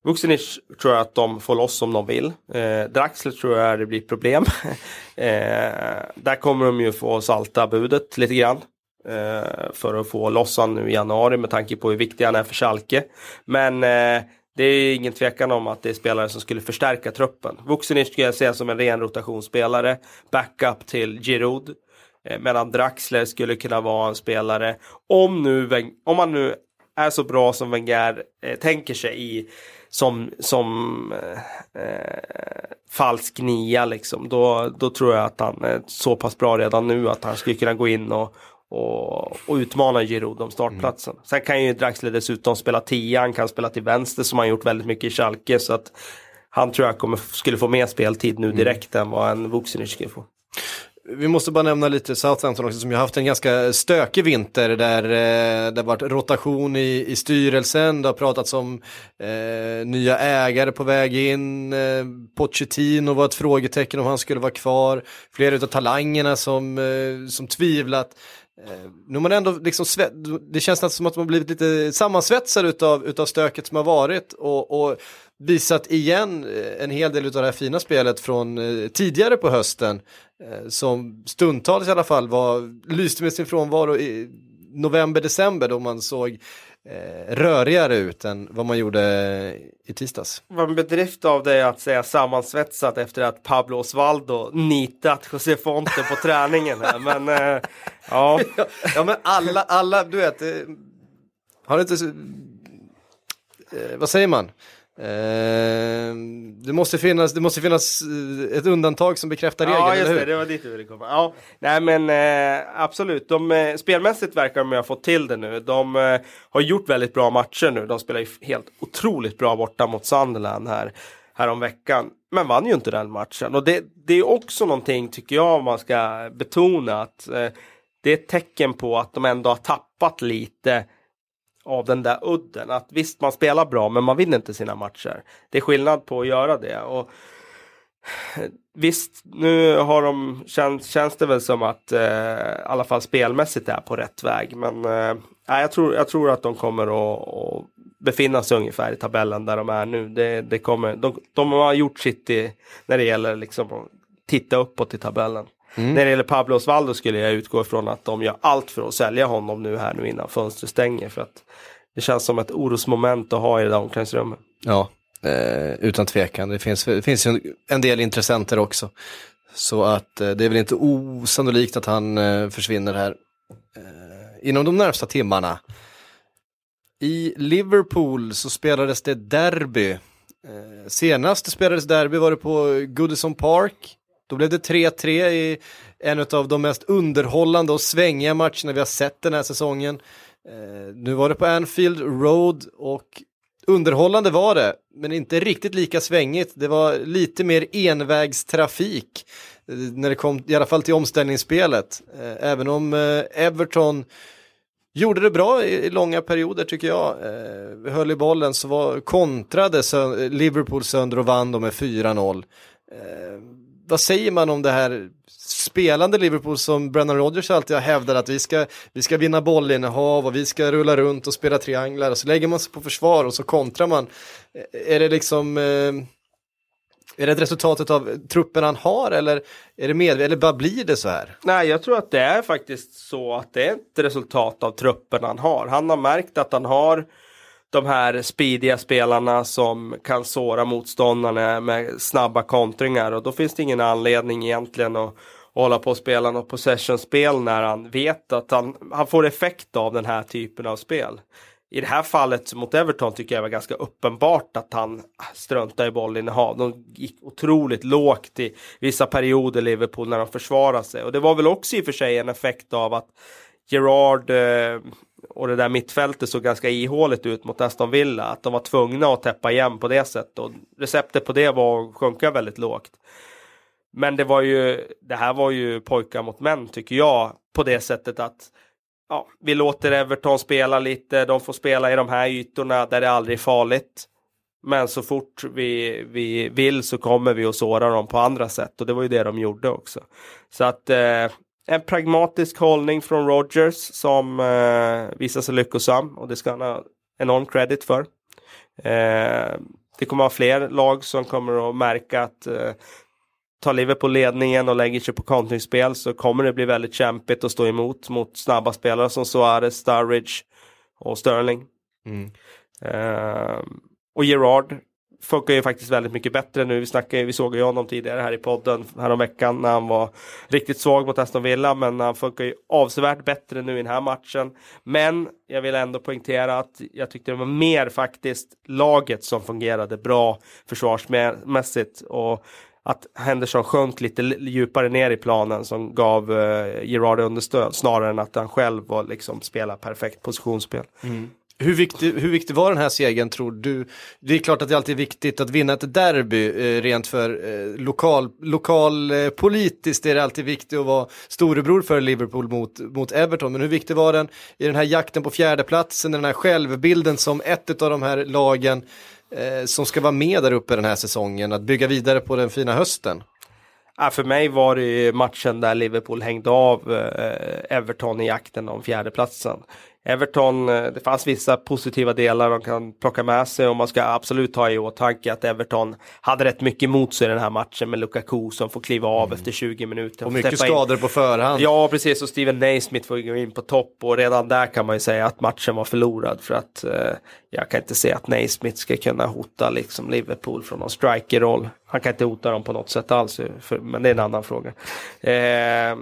Vucinic tror jag att de får loss om de vill. Eh, Draxler tror jag det blir problem. eh, där kommer de ju få salta budet lite grann. Eh, för att få loss han nu i januari med tanke på hur viktig han är för Schalke. Men eh, det är ingen tvekan om att det är spelare som skulle förstärka truppen. Vucinic skulle jag säga som en ren rotationsspelare. Backup till Giroud. Eh, medan Draxler skulle kunna vara en spelare. Om, nu, om man nu är så bra som Wenger eh, tänker sig i som, som eh, eh, falsk nia liksom. Då, då tror jag att han är så pass bra redan nu att han skulle kunna gå in och, och, och utmana Giroud om startplatsen. Mm. Sen kan ju Draxler dessutom spela tia, han kan spela till vänster som han gjort väldigt mycket i Schalke. Så att han tror jag kommer, skulle få mer speltid nu mm. direkt mm. än vad en Vucinic skulle få. Vi måste bara nämna lite Southampton också som ju haft en ganska stökig vinter där eh, det har varit rotation i, i styrelsen, det har pratats om eh, nya ägare på väg in, eh, Pochettino var ett frågetecken om han skulle vara kvar, flera av talangerna som, eh, som tvivlat. Eh, nu man ändå liksom det känns som att man blivit lite sammansvetsad utav, utav stöket som har varit och, och visat igen eh, en hel del av det här fina spelet från eh, tidigare på hösten som stundtals i alla fall var, lyste med sin frånvaro i november, december då man såg eh, rörigare ut än vad man gjorde i tisdags. Vad en bedrift av det att säga sammansvetsat efter att Pablo Osvaldo nitat José Fonte på träningen. Men eh, ja. ja. men alla, alla, du vet, eh, har inte, eh, vad säger man? Eh, det, måste finnas, det måste finnas eh, ett undantag som bekräftar regeln, Ja, just det, det var dit du ville komma. Ja, nej men eh, absolut, de, eh, spelmässigt verkar de ha fått till det nu. De eh, har gjort väldigt bra matcher nu. De spelar ju helt otroligt bra borta mot Sunderland här, här om veckan. Men vann ju inte den matchen. Och det, det är också någonting, tycker jag, man ska betona att eh, det är ett tecken på att de ändå har tappat lite av den där udden. Att visst, man spelar bra, men man vinner inte sina matcher. Det är skillnad på att göra det. Och Visst, nu har de, känns, känns det väl som att eh, i alla fall spelmässigt är på rätt väg. Men eh, jag, tror, jag tror att de kommer att, att befinna sig ungefär i tabellen där de är nu. Det, det kommer, de, de har gjort sitt i, när det gäller liksom att titta uppåt i tabellen. Mm. När det gäller Pablo Osvaldo skulle jag utgå ifrån att de gör allt för att sälja honom nu här nu innan fönstret stänger. För att det känns som ett orosmoment att ha i det där omklädningsrummet. Ja, eh, utan tvekan. Det finns, det finns ju en del intressenter också. Så att eh, det är väl inte osannolikt att han eh, försvinner här eh, inom de närmsta timmarna. I Liverpool så spelades det derby. Eh, senast det spelades derby var det på Goodison Park. Då blev det 3-3 i en av de mest underhållande och svängiga matcherna vi har sett den här säsongen. Eh, nu var det på Anfield Road och underhållande var det, men inte riktigt lika svängigt. Det var lite mer envägstrafik eh, när det kom i alla fall till omställningsspelet. Eh, även om eh, Everton gjorde det bra i, i långa perioder tycker jag. Eh, höll i bollen så var, kontrade sö Liverpool sönder och vann dem med 4-0. Vad säger man om det här spelande Liverpool som Brennan Rodgers alltid har hävdat att vi ska, vi ska vinna bollinnehav och vi ska rulla runt och spela trianglar och så lägger man sig på försvar och så kontrar man. Är det liksom eh, är det resultatet av truppen han har eller är det medvetet eller bara blir det så här? Nej, jag tror att det är faktiskt så att det är ett resultat av truppen han har. Han har märkt att han har de här speediga spelarna som kan såra motståndarna med snabba kontringar och då finns det ingen anledning egentligen att hålla på och spela något possession-spel när han vet att han, han får effekt av den här typen av spel. I det här fallet mot Everton tycker jag var ganska uppenbart att han struntade i bollinnehav. De gick otroligt lågt i vissa perioder Liverpool när de försvarade sig och det var väl också i och för sig en effekt av att Gerard eh, och det där mittfältet såg ganska ihåligt ut mot Aston Villa. Att de var tvungna att täppa igen på det sättet. Och receptet på det var att sjunka väldigt lågt. Men det var ju, det här var ju pojkar mot män tycker jag. På det sättet att ja, vi låter Everton spela lite. De får spela i de här ytorna där det aldrig är farligt. Men så fort vi, vi vill så kommer vi att såra dem på andra sätt. Och det var ju det de gjorde också. Så att eh, en pragmatisk hållning från Rogers som eh, visar sig lyckosam och det ska han ha enorm credit för. Eh, det kommer att vara fler lag som kommer att märka att eh, tar Liverpool ledningen och lägger sig på kontringsspel så kommer det bli väldigt kämpigt att stå emot mot snabba spelare som Suarez, Sturridge och Sterling. Mm. Eh, och Gerard funkar ju faktiskt väldigt mycket bättre nu. Vi, snackade, vi såg ju honom tidigare här i podden häromveckan när han var riktigt svag mot Aston Villa. Men han funkar ju avsevärt bättre nu i den här matchen. Men jag vill ändå poängtera att jag tyckte det var mer faktiskt laget som fungerade bra försvarsmässigt. Och att Henderson sjönk lite djupare ner i planen som gav eh, Gerard understöd snarare än att han själv var liksom spela perfekt positionsspel. Mm. Hur viktig, hur viktig var den här segern tror du? Det är klart att det alltid är viktigt att vinna ett derby eh, rent för eh, lokal, lokal eh, politiskt är det alltid viktigt att vara storebror för Liverpool mot, mot Everton. Men hur viktig var den i den här jakten på fjärdeplatsen, den här självbilden som ett av de här lagen eh, som ska vara med där uppe den här säsongen, att bygga vidare på den fina hösten? Ja, för mig var det matchen där Liverpool hängde av eh, Everton i jakten om fjärdeplatsen. Everton, eh, det fanns vissa positiva delar de kan plocka med sig och man ska absolut ha i åtanke att Everton hade rätt mycket emot sig i den här matchen med Lukaku som får kliva av mm. efter 20 minuter. Och mycket skador in. på förhand. Ja, precis. Och Steven Naismith får gå in på topp och redan där kan man ju säga att matchen var förlorad för att eh, jag kan inte se att Naismith ska kunna hota liksom Liverpool från någon strikerroll. Han kan inte hota dem på något sätt alls, för, men det är en annan fråga. Eh,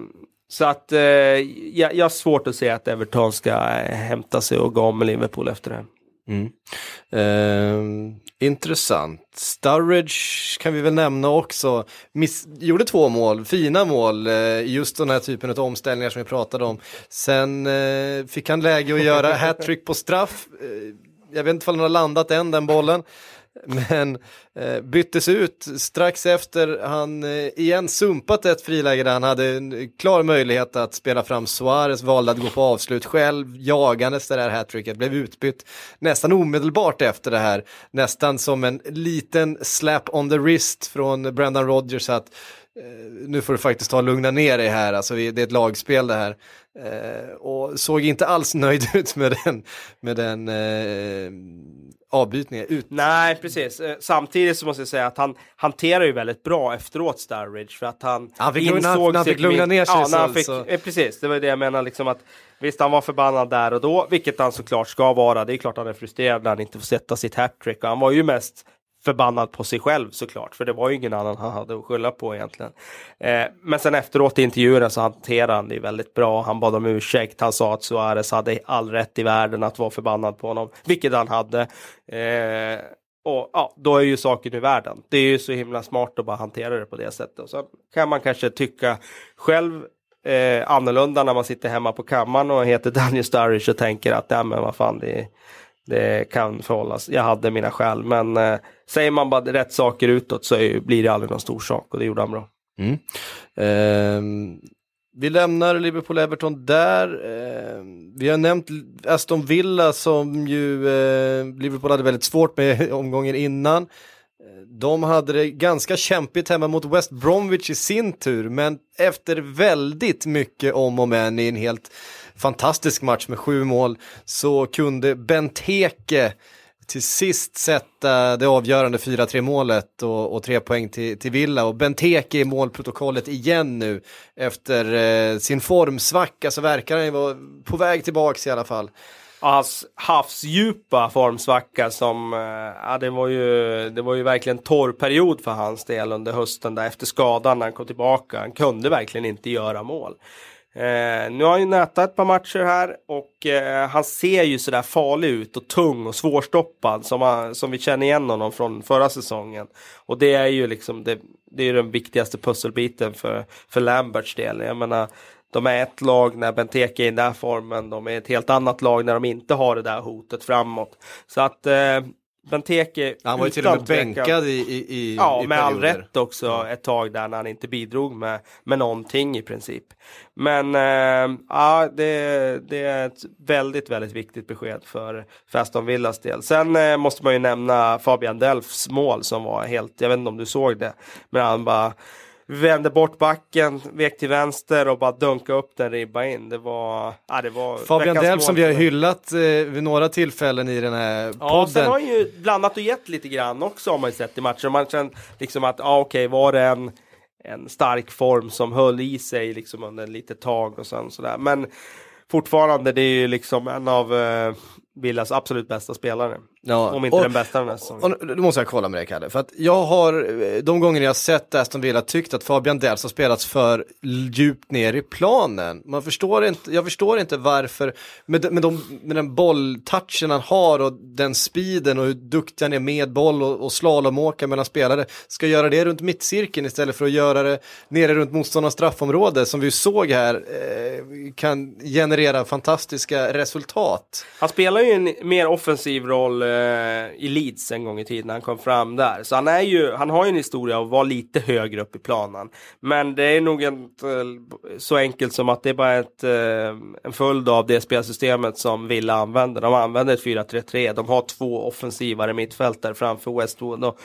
så att eh, jag, jag har svårt att se att Everton ska eh, hämta sig och gå om med Liverpool efter det. Mm. Eh, intressant. Sturridge kan vi väl nämna också. Miss, gjorde två mål, fina mål, eh, just den här typen av omställningar som vi pratade om. Sen eh, fick han läge att göra hattrick på straff. Eh, jag vet inte om han har landat än den bollen. Men eh, byttes ut strax efter han eh, igen sumpat ett friläge där han hade en klar möjlighet att spela fram Suarez, valde att gå på avslut själv, jagandes det där hattricket, blev utbytt nästan omedelbart efter det här, nästan som en liten slap on the wrist från Brendan Rodgers att eh, nu får du faktiskt ta och lugna ner dig här, alltså det är ett lagspel det här. Eh, och såg inte alls nöjd ut med den, med den eh, avbytningar ut. Nej, precis. Eh, Samtidigt så måste jag säga att han hanterar ju väldigt bra efteråt Starridge för att han Han fick lugna- när han fick lugna ner sig Ja, när han fick, så- eh, precis. Det var det jag menar liksom att visst, han var förbannad där och då, vilket han såklart ska vara. Det är klart han är frustrerad när han inte får sätta sitt hattrick och han var ju mest förbannad på sig själv såklart, för det var ju ingen annan han hade att skylla på egentligen. Eh, men sen efteråt i intervjuerna så hanterade han det väldigt bra. Han bad om ursäkt. Han sa att Suarez hade all rätt i världen att vara förbannad på honom, vilket han hade. Eh, och ja, då är ju saken i världen. Det är ju så himla smart att bara hantera det på det sättet. Och sen kan man kanske tycka själv eh, annorlunda när man sitter hemma på kammaren och heter Daniel Sturridge och tänker att ja, men vad fan, det, det kan förhållas. Jag hade mina skäl, men eh, säger man bara rätt saker utåt så är, blir det aldrig någon stor sak och det gjorde han bra. Mm. Eh, vi lämnar Liverpool-Everton där. Eh, vi har nämnt Aston Villa som ju eh, Liverpool hade väldigt svårt med omgången innan. De hade det ganska kämpigt hemma mot West Bromwich i sin tur, men efter väldigt mycket om och men i en helt fantastisk match med sju mål så kunde Benteke till sist sätta det avgörande 4-3 målet och, och tre poäng till, till Villa och Benteke i målprotokollet igen nu efter eh, sin formsvacka så verkar han ju vara på väg tillbaks i alla fall och Hans havsdjupa formsvacka som, eh, ja det var ju, det var ju verkligen torr period för hans del under hösten där efter skadan när han kom tillbaka. Han kunde verkligen inte göra mål. Eh, nu har han ju nätat ett par matcher här och eh, han ser ju sådär farlig ut och tung och svårstoppad som, han, som vi känner igen honom från förra säsongen. Och det är ju liksom det, det är ju den viktigaste pusselbiten för, för Lamberts del. Jag menar, de är ett lag när Benteke är i den där formen, de är ett helt annat lag när de inte har det där hotet framåt. Så att eh, Benteke Han var ju till och med tvekan- bänkad i, i, i Ja, i med all rätt också ett tag där när han inte bidrog med, med någonting i princip. Men eh, ja, det, det är ett väldigt, väldigt viktigt besked för, för Aston Villas del. Sen eh, måste man ju nämna Fabian Delfs mål som var helt, jag vet inte om du såg det, men han bara vände bort backen, vek till vänster och bara dunka upp den ribba in. Det var, ja, det var Fabian Delf som vi har hyllat eh, vid några tillfällen i den här Ja, sen podden. har han ju blandat och gett lite grann också har man ju sett i matchen. Man känner liksom att, ja okej, var det en, en stark form som höll i sig liksom under litet tag och sen sådär. Men fortfarande, det är ju liksom en av eh, Villas absolut bästa spelare. Ja, Om inte och- den bästa den här säsongen. Och då måste jag kolla med dig Kalle, för att jag har eh, de gånger jag sett Aston Villa tyckt att Fabian Dells har spelats för djupt ner i planen. Man förstår inte, jag förstår inte varför, med, med, de, med den bolltouchen han har och den speeden och hur duktig han är med boll och, och slalomåka mellan spelare, ska göra det runt mittcirkeln istället för att göra det nere runt motståndarnas straffområde som vi såg här eh, kan generera fantastiska resultat. Han spelar ju en mer offensiv roll Eh, i Leeds en gång i tiden när han kom fram där. Så han, är ju, han har ju en historia av att vara lite högre upp i planen. Men det är nog inte så enkelt som att det är bara ett, eh, en följd av det spelsystemet som Villa använder. De använder ett 4-3-3. De har två offensivare mittfältare framför Westwood. Och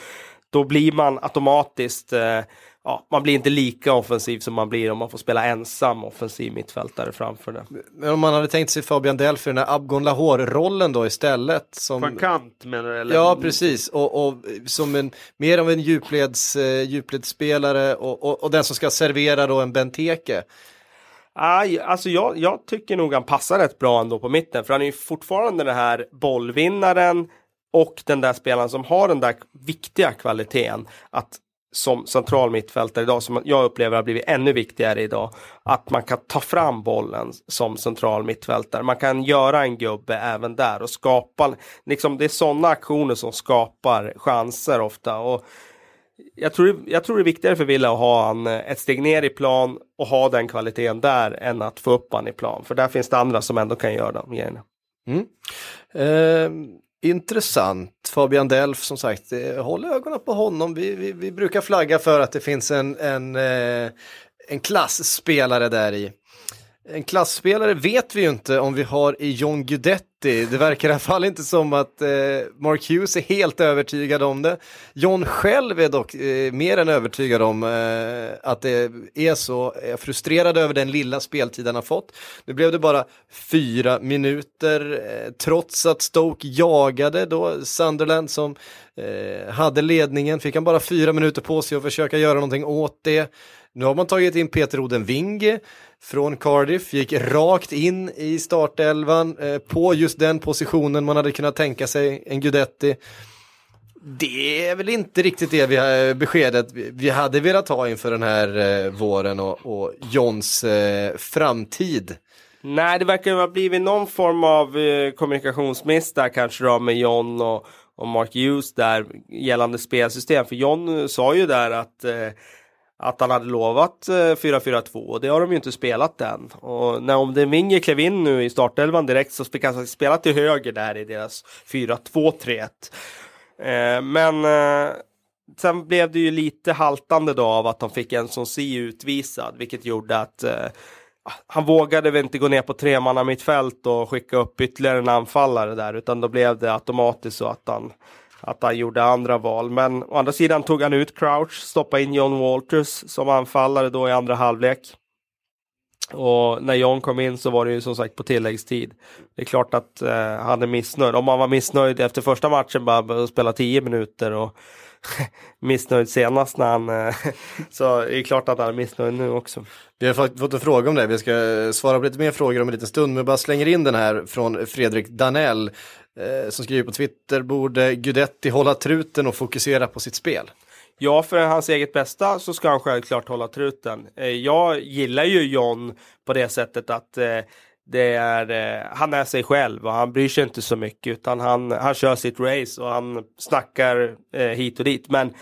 då blir man automatiskt eh, Ja, man blir inte lika offensiv som man blir om man får spela ensam offensiv mittfältare framför det. Men om man hade tänkt sig Fabian Delf i den här Abgon Lahore-rollen då istället. Som, På en kant menar du? Eller? ja, precis. Och, och som en, mer av en djupleds, eh, djupledsspelare och, och, och den som ska servera då en Benteke. Aj, alltså jag, jag tycker nog han passar rätt bra ändå på mitten. För han är ju fortfarande den här bollvinnaren och den där spelaren som har den där viktiga kvaliteten. Att som central mittfältare idag, som jag upplever har blivit ännu viktigare idag. Att man kan ta fram bollen som central mittfältare. Man kan göra en gubbe även där och skapa, liksom det är sådana aktioner som skapar chanser ofta. Och jag tror, jag tror det är viktigare för Villa att ha han eh, ett steg ner i plan och ha den kvaliteten där än att få upp han i plan. För där finns det andra som ändå kan göra de grejerna. Eh, intressant. Fabian Delf som sagt, eh, håll ögonen på honom. Vi, vi, vi brukar flagga för att det finns en, en, eh, en klassspelare där i. En klassspelare vet vi ju inte om vi har i John Guidetti. Det verkar i alla fall inte som att eh, Mark Hughes är helt övertygad om det. John själv är dock eh, mer än övertygad om eh, att det är så. Är frustrerad över den lilla speltid han har fått. Nu blev det bara fyra minuter eh, trots att Stoke jagade då Sunderland som eh, hade ledningen. Fick han bara fyra minuter på sig att försöka göra någonting åt det. Nu har man tagit in Peter Odenvinge från Cardiff, gick rakt in i startelvan eh, på just den positionen man hade kunnat tänka sig, en Gudetti. Det är väl inte riktigt det vi eh, beskedet vi hade velat ha inför den här eh, våren och, och Johns eh, framtid. Nej, det verkar ha blivit någon form av eh, kommunikationsmiss där kanske då med John och, och Mark Hughes där gällande spelsystem. För John eh, sa ju där att eh, att han hade lovat eh, 4-4-2 och det har de ju inte spelat än. Och när om det Minge klev in nu i startelvan direkt så fick han spela till höger där i deras 4-2-3-1. Eh, men eh, sen blev det ju lite haltande då av att de fick en som si utvisad, vilket gjorde att eh, han vågade väl inte gå ner på tremanna mittfält och skicka upp ytterligare en anfallare där, utan då blev det automatiskt så att han att han gjorde andra val. Men å andra sidan tog han ut Crouch, stoppade in John Walters som anfallare då i andra halvlek. Och när John kom in så var det ju som sagt på tilläggstid. Det är klart att eh, han är missnöjd. Om han var missnöjd efter första matchen bara att spela tio minuter och missnöjd senast när han, eh, så så är det klart att han är missnöjd nu också. Vi har fått en fråga om det, vi ska svara på lite mer frågor om en liten stund, men bara slänger in den här från Fredrik Danell Eh, som skriver på Twitter, borde Gudetti hålla truten och fokusera på sitt spel? Ja, för hans eget bästa så ska han självklart hålla truten. Eh, jag gillar ju John på det sättet att eh, det är, eh, han är sig själv och han bryr sig inte så mycket utan han, han kör sitt race och han snackar eh, hit och dit. Men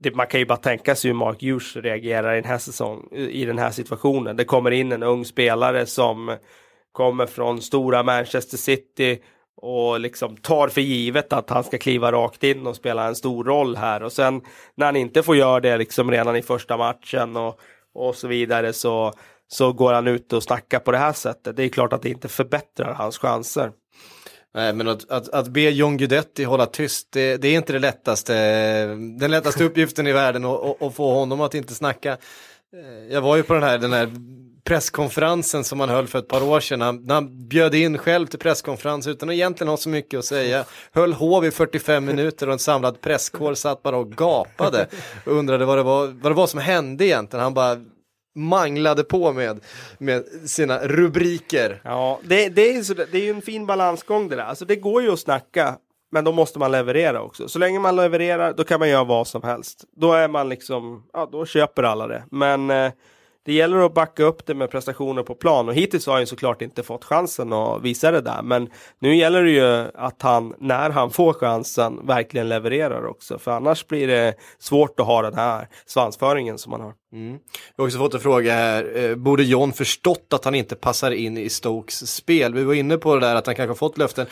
det, man kan ju bara tänka sig hur Mark Hughes reagerar i den här säsong, i den här situationen. Det kommer in en ung spelare som kommer från stora Manchester City och liksom tar för givet att han ska kliva rakt in och spela en stor roll här och sen när han inte får göra det liksom redan i första matchen och, och så vidare så, så går han ut och snackar på det här sättet. Det är klart att det inte förbättrar hans chanser. Nej, men att, att, att be John Guidetti hålla tyst, det, det, är inte det lättaste, den lättaste uppgiften i världen att få honom att inte snacka. Eh, jag var ju på den här, den här presskonferensen som han höll för ett par år sedan. Han, när han bjöd in själv till presskonferens utan att egentligen ha så mycket att säga. Höll hov i 45 minuter och en samlad presskår satt bara och gapade. Och undrade vad det var, vad det var som hände egentligen. Han bara manglade på med, med sina rubriker. Ja, det, det, är, så, det är ju en fin balansgång det där. Alltså det går ju att snacka, men då måste man leverera också. Så länge man levererar, då kan man göra vad som helst. Då är man liksom, ja då köper alla det. Men eh, det gäller att backa upp det med prestationer på plan och hittills har han såklart inte fått chansen att visa det där. Men nu gäller det ju att han, när han får chansen, verkligen levererar också. För annars blir det svårt att ha den här svansföringen som man har. Mm. Vi har också fått en fråga här, eh, borde John förstått att han inte passar in i Stokes spel? Vi var inne på det där att han kanske fått löften.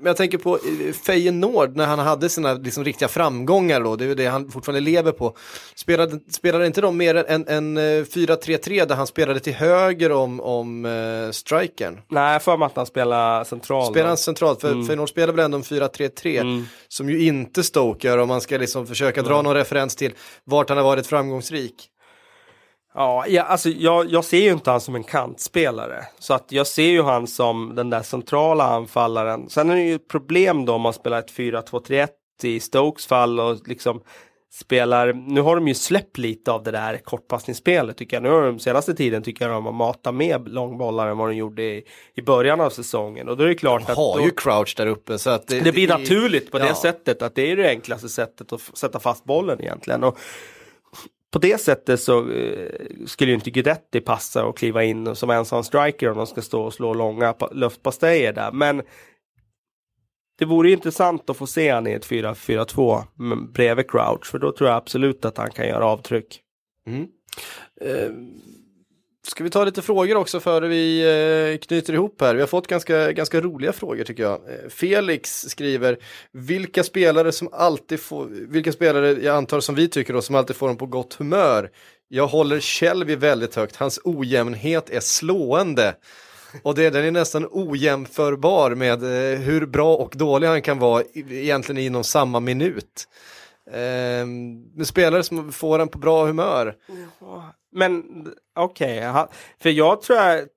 Men jag tänker på eh, Feyenoord när han hade sina liksom, riktiga framgångar då, det är ju det han fortfarande lever på. Spelade, spelade inte de mer än, än 4-3-3 där han spelade till höger om, om uh, strikern? Nej, för mig att han spelar centralt. Spelar han centralt, för mm. Feyenoord spelar väl ändå en 4-3-3 mm. som ju inte Stoke gör om man ska liksom försöka dra mm. någon referens till vart han har varit framgångsrik. Ja, ja alltså jag, jag ser ju inte han som en kantspelare. Så att jag ser ju han som den där centrala anfallaren. Sen är det ju ett problem då om man spelar ett 4-2-3-1 i Stokes fall och liksom spelar, nu har de ju släppt lite av det där kortpassningsspelet tycker jag. Nu har de senaste tiden tycker jag de har matat med långbollar än vad de gjorde i, i början av säsongen. Och då är det klart de att... har då, ju crouch där uppe så att det, det blir det, naturligt på ja. det sättet att det är det enklaste sättet att sätta fast bollen egentligen. Och på det sättet så eh, skulle ju inte Guidetti passa och kliva in som ensam striker om de ska stå och slå långa luftpastejer där. Men det vore intressant att få se han i ett 4-4-2 bredvid Crouch för då tror jag absolut att han kan göra avtryck. Mm. Eh, Ska vi ta lite frågor också före vi eh, knyter ihop här? Vi har fått ganska, ganska roliga frågor tycker jag. Eh, Felix skriver, vilka spelare som alltid får, vilka spelare jag antar som vi tycker då, som alltid får dem på gott humör Jag håller Shelby väldigt högt, hans ojämnhet är slående. Och det, den är nästan ojämförbar med eh, hur bra och dålig han kan vara egentligen inom samma minut. Eh, med spelare som får en på bra humör. Men okej, okay. för jag tror jag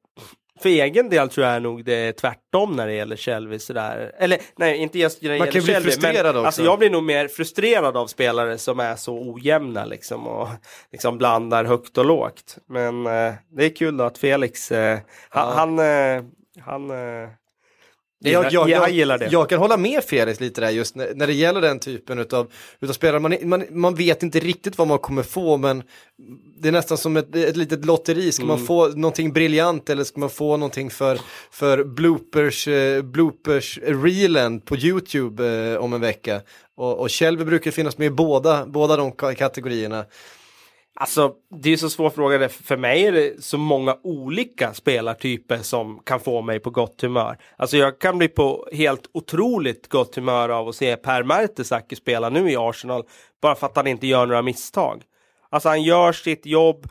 för egen del tror jag nog det är tvärtom när det gäller Shelby sådär. Eller nej, inte just när det Man gäller kan bli Shelby, frustrerad men också. alltså, jag blir nog mer frustrerad av spelare som är så ojämna liksom och liksom blandar högt och lågt. Men eh, det är kul då att Felix, eh, han, Ja. han, eh, han eh, Jag, jag, jag jag, gillar det. jag kan hålla med Felix lite där just när, när det gäller den typen utav, utav spelare. Man, man, man vet inte riktigt vad man kommer få men det är nästan som ett, ett litet lotteri. Ska man Mm. få någonting briljant eller ska man få någonting för, för bloopers, eh, bloopers reelen på YouTube eh, om en vecka. Och, och Shelby brukar finnas med i båda, båda de ka- kategorierna. Alltså, det är så svår fråga. För mig är det så många olika spelartyper som kan få mig på gott humör. Alltså jag kan bli på helt otroligt gott humör av att se Per Mertesacker spela nu i Arsenal. Bara för att han inte gör några misstag. Alltså han gör sitt jobb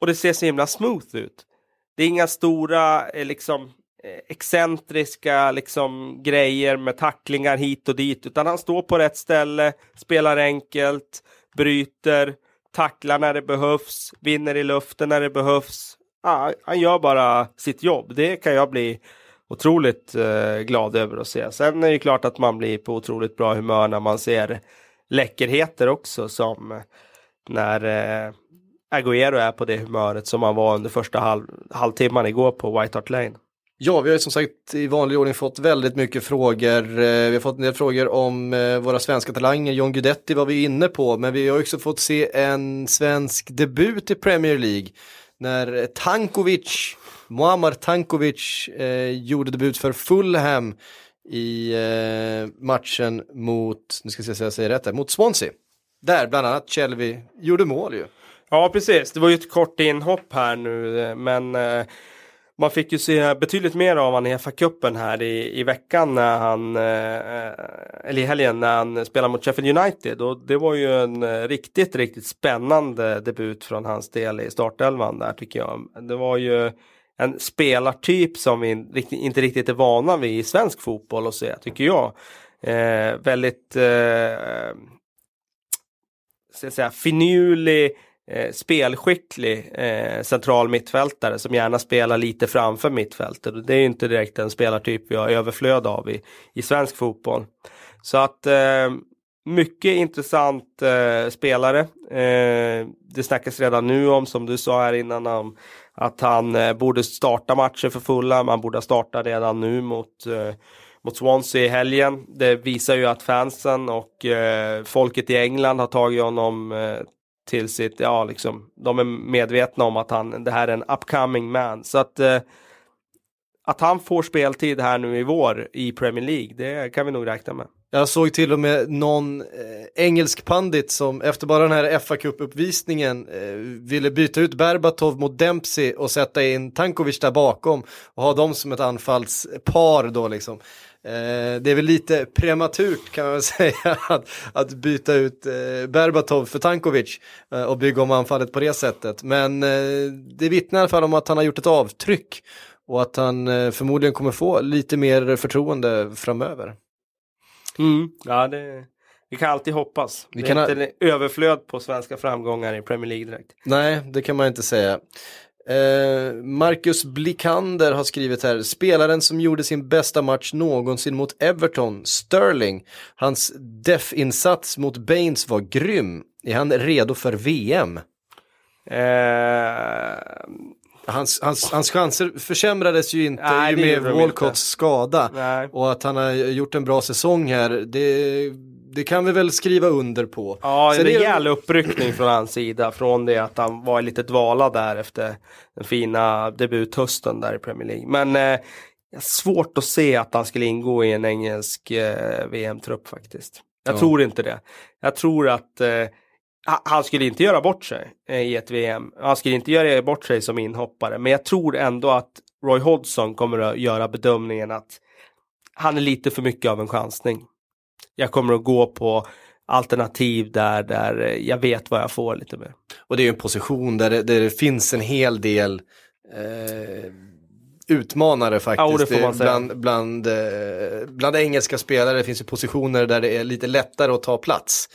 och det ser så himla smooth ut. Det är inga stora eh, liksom eh, excentriska liksom grejer med tacklingar hit och dit utan han står på rätt ställe, spelar enkelt, bryter, tacklar när det behövs, vinner i luften när det behövs. Ah, han gör bara sitt jobb. Det kan jag bli otroligt eh, glad över att se. Sen är det klart att man blir på otroligt bra humör när man ser läckerheter också som när eh, Agüero är på det humöret som han var under första halv, halvtimman igår på White Hart Lane. Ja, vi har ju som sagt i vanlig ordning fått väldigt mycket frågor. Eh, vi har fått en del frågor om eh, våra svenska talanger. John Guidetti var vi inne på, men vi har också fått se en svensk debut i Premier League. När Tankovic, Muammar Tankovic, eh, gjorde debut för Fulham i eh, matchen mot, nu ska jag se så jag säger rätt här, mot Swansea. Där bland annat Chelsea gjorde mål ju. Ja, precis. Det var ju ett kort inhopp här nu, eh, men eh, man fick ju se betydligt mer av honom i FA-cupen här i, i veckan när han, eh, eller i helgen när han spelade mot Sheffield United och det var ju en riktigt, riktigt spännande debut från hans del i startelvan där tycker jag. Det var ju en spelartyp som vi inte riktigt är vana vid i svensk fotboll att se, tycker jag. Eh, väldigt eh, ska jag säga, finurlig, eh, spelskicklig eh, central mittfältare som gärna spelar lite framför mittfältet. Och Det är ju inte direkt en spelartyp vi har överflöd av i, i svensk fotboll. Så att eh, mycket intressant eh, spelare. Eh, det snackas redan nu om, som du sa här innan, om att han eh, borde starta matcher för fulla. Man borde starta redan nu mot eh, mot Swansea i helgen. Det visar ju att fansen och eh, folket i England har tagit honom eh, till sitt, ja liksom, de är medvetna om att han, det här är en upcoming man. Så att, eh, att han får speltid här nu i vår i Premier League, det kan vi nog räkna med. Jag såg till och med någon eh, engelsk pandit som efter bara den här fa Cup-uppvisningen eh, ville byta ut Berbatov mot Dempsey och sätta in Tankovic där bakom och ha dem som ett anfallspar då liksom. Eh, det är väl lite prematurt kan man säga att, att byta ut eh, Berbatov för Tankovic eh, och bygga om anfallet på det sättet. Men eh, det vittnar i alla fall om att han har gjort ett avtryck och att han eh, förmodligen kommer få lite mer förtroende framöver. Ja, det, vi kan alltid hoppas. Vi det kan är ha- inte överflöd på svenska framgångar i Premier League direkt. Nej, det kan man inte säga. Eh, Marcus Blikander har skrivit här, spelaren som gjorde sin bästa match någonsin mot Everton, Sterling. Hans def-insats mot Baines var grym. Är han redo för VM? Eh, Hans, hans, hans chanser försämrades ju inte Nej, det med Walcotts skada. nej. Och att han har gjort en bra säsong här, det, det kan vi väl skriva under på. Ja, en Sen är det- rejäl uppryckning från hans sida. Från det att han var lite dvala där efter den fina debuthösten där i Premier League. Men eh, svårt att se att han skulle ingå i en engelsk eh, VM-trupp faktiskt. Jag Ja. tror inte det. Jag tror att eh, han skulle inte göra bort sig eh, i ett VM. Han skulle inte göra bort sig som inhoppare. Men jag tror ändå att Roy Hodgson kommer att göra bedömningen att han är lite för mycket av en chansning. Jag kommer att gå på alternativ där, där jag vet vad jag får lite mer. Och det är ju en position där det, där det finns en hel del eh, utmanare faktiskt. Ja, bland, bland, eh, bland engelska spelare finns ju positioner där det är lite lättare att ta plats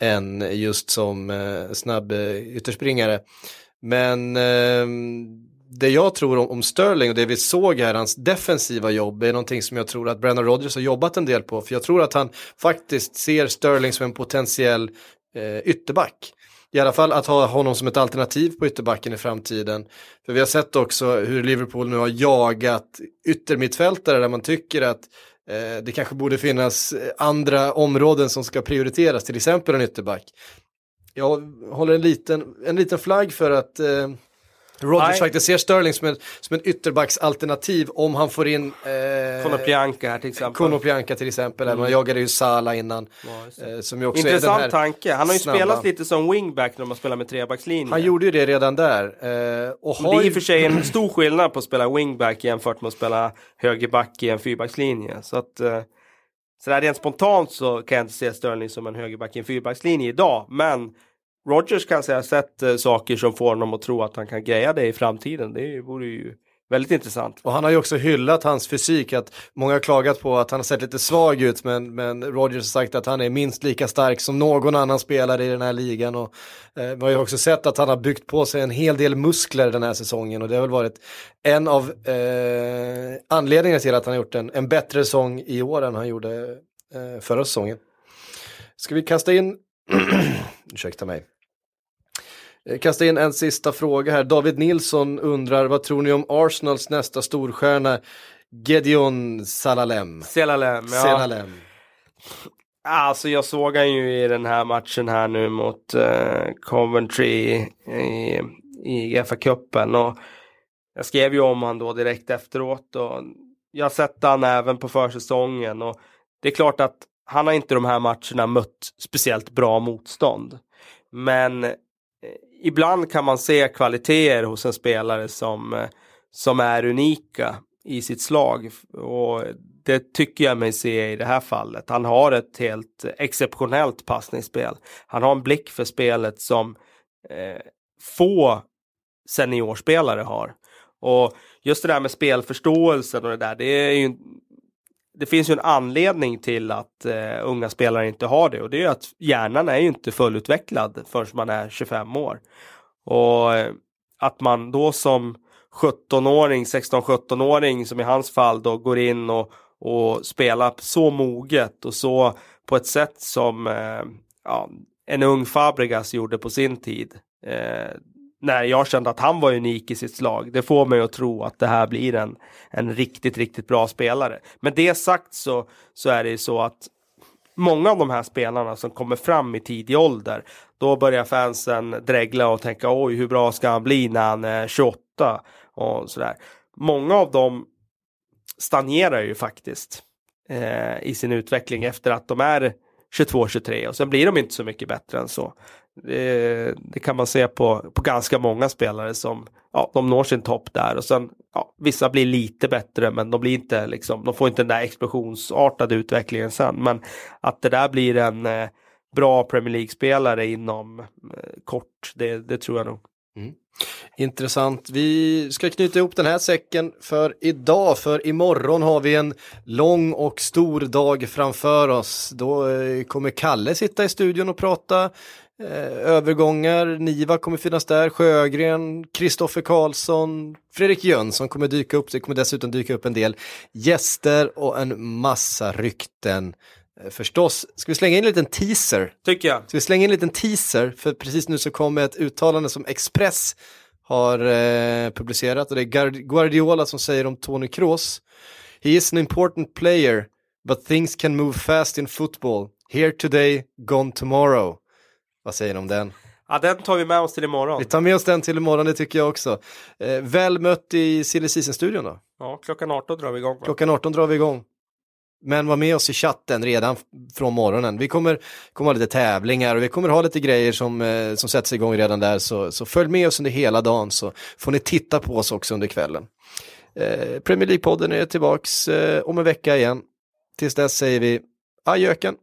än just som eh, snabb eh, ytterspringare. Men eh, det jag tror om, om, Sterling och det vi såg här, hans defensiva jobb, är någonting som jag tror att Brennan Rodgers har jobbat en del på. För jag tror att han faktiskt ser Sterling som en potentiell eh, ytterback. I alla fall att ha honom som ett alternativ på ytterbacken i framtiden. För vi har sett också hur Liverpool nu har jagat yttermittfältare där man tycker att Eh, det kanske borde finnas eh, andra områden som ska prioriteras, till exempel en ytterback. Jag håller en liten, en liten flagg för att eh, Rodgers faktiskt ser Sterling som en, som en ytterbacksalternativ om han får in eh, Konoplyanka till exempel. Konoplyanka till exempel, mm. man jagade ju Sala innan. Ja, eh, som också Intressant tanke, han har ju snabba. spelat lite som wingback när man spelar med trebackslinje. Han gjorde ju det redan där. Eh, och det är i och för sig en stor skillnad på att spela wingback jämfört med att spela högerback i en fyrbackslinje. Så att eh, så där rent spontant så kan jag inte se Sterling som en högerback i en fyrbackslinje idag, men Rogers kan har sett eh, saker som får honom att tro att han kan greja det i framtiden. Det vore ju väldigt intressant. Och han har ju också hyllat hans fysik, att många har klagat på att han har sett lite svag ut, men, men Rogers har sagt att han är minst lika stark som någon annan spelare i den här ligan. Och, eh, man har ju också sett att han har byggt på sig en hel del muskler den här säsongen och det har väl varit en av eh, anledningarna till att han har gjort en, en bättre säsong i år än han gjorde eh, förra säsongen. Ska vi kasta in, ursäkta mig, kasta in en sista fråga här. David Nilsson undrar, vad tror ni om Arsenals nästa storstjärna Gedeon Salalem? Selalem, ja. Selalem. Alltså jag såg han ju i den här matchen här nu mot uh, Coventry i, i FA-cupen och jag skrev ju om han då direkt efteråt och jag har sett han även på försäsongen och det är klart att han har inte de här matcherna mött speciellt bra motstånd. Men ibland kan man se kvaliteter hos en spelare som, eh, som är unika i sitt slag. Och det tycker jag mig se i det här fallet. Han har ett helt exceptionellt passningsspel. Han har en blick för spelet som eh, få seniorspelare har. Och just det där med spelförståelsen och det där, det är ju det finns ju en anledning till att eh, unga spelare inte har det och det är ju att hjärnan är ju inte fullutvecklad förrän man är 25 år. Och eh, att man då som 17-åring, 16-17-åring som i hans fall då går in och, och spelar så moget och så på ett sätt som eh, ja, en ung Fabregas gjorde på sin tid. Eh, när jag kände att han var unik i sitt slag. Det får mig att tro att det här blir en, en riktigt, riktigt bra spelare. Men det sagt så, så är det ju så att många av de här spelarna som kommer fram i tidig ålder, då börjar fansen dregla och tänka oj, hur bra ska han bli när han är 28 och sådär. Många av dem stagnerar ju faktiskt eh, i sin utveckling efter att de är 22-23 och sen blir de inte så mycket bättre än så. Det, det, kan man se på, på ganska många spelare som ja, de når sin topp där och sen ja, vissa blir lite bättre men de blir inte liksom, de får inte den där explosionsartade utvecklingen sen. Men att det där blir en eh, bra Premier League-spelare inom eh, kort, det, det tror jag nog. Mm. Intressant. Vi ska knyta ihop den här säcken för idag, för imorgon har vi en lång och stor dag framför oss. Då eh, kommer Kalle sitta i studion och prata övergångar. Niva kommer finnas där, Sjögren, Kristoffer Karlsson, Fredrik Jönsson kommer dyka upp. Det kommer dessutom dyka upp en del gäster och en massa rykten Eh, förstås, ska vi slänga in en liten teaser? Tycker jag. Ska vi slänga in en liten teaser? För precis nu så kommer ett uttalande som Express har eh, publicerat och det är Guardiola som säger om Tony Kroos. He is an important player, but things can move fast in football. Here today, gone tomorrow. Vad säger ni om den? Ja, den tar vi med oss till imorgon. Vi tar med oss den till imorgon, det tycker jag också. Eh, väl mött i Silly Season-studion då? Ja, klockan 18 drar vi igång. Va? Klockan 18 drar vi igång. Men var med oss i chatten redan från morgonen. Vi kommer, kommer ha lite tävlingar och vi kommer ha lite grejer som, eh, som sätts igång redan där. Så, så följ med oss under hela dagen så får ni titta på oss också under kvällen. Eh, Premier League-podden är tillbaks eh, om en vecka igen. Tills dess säger vi adjöken.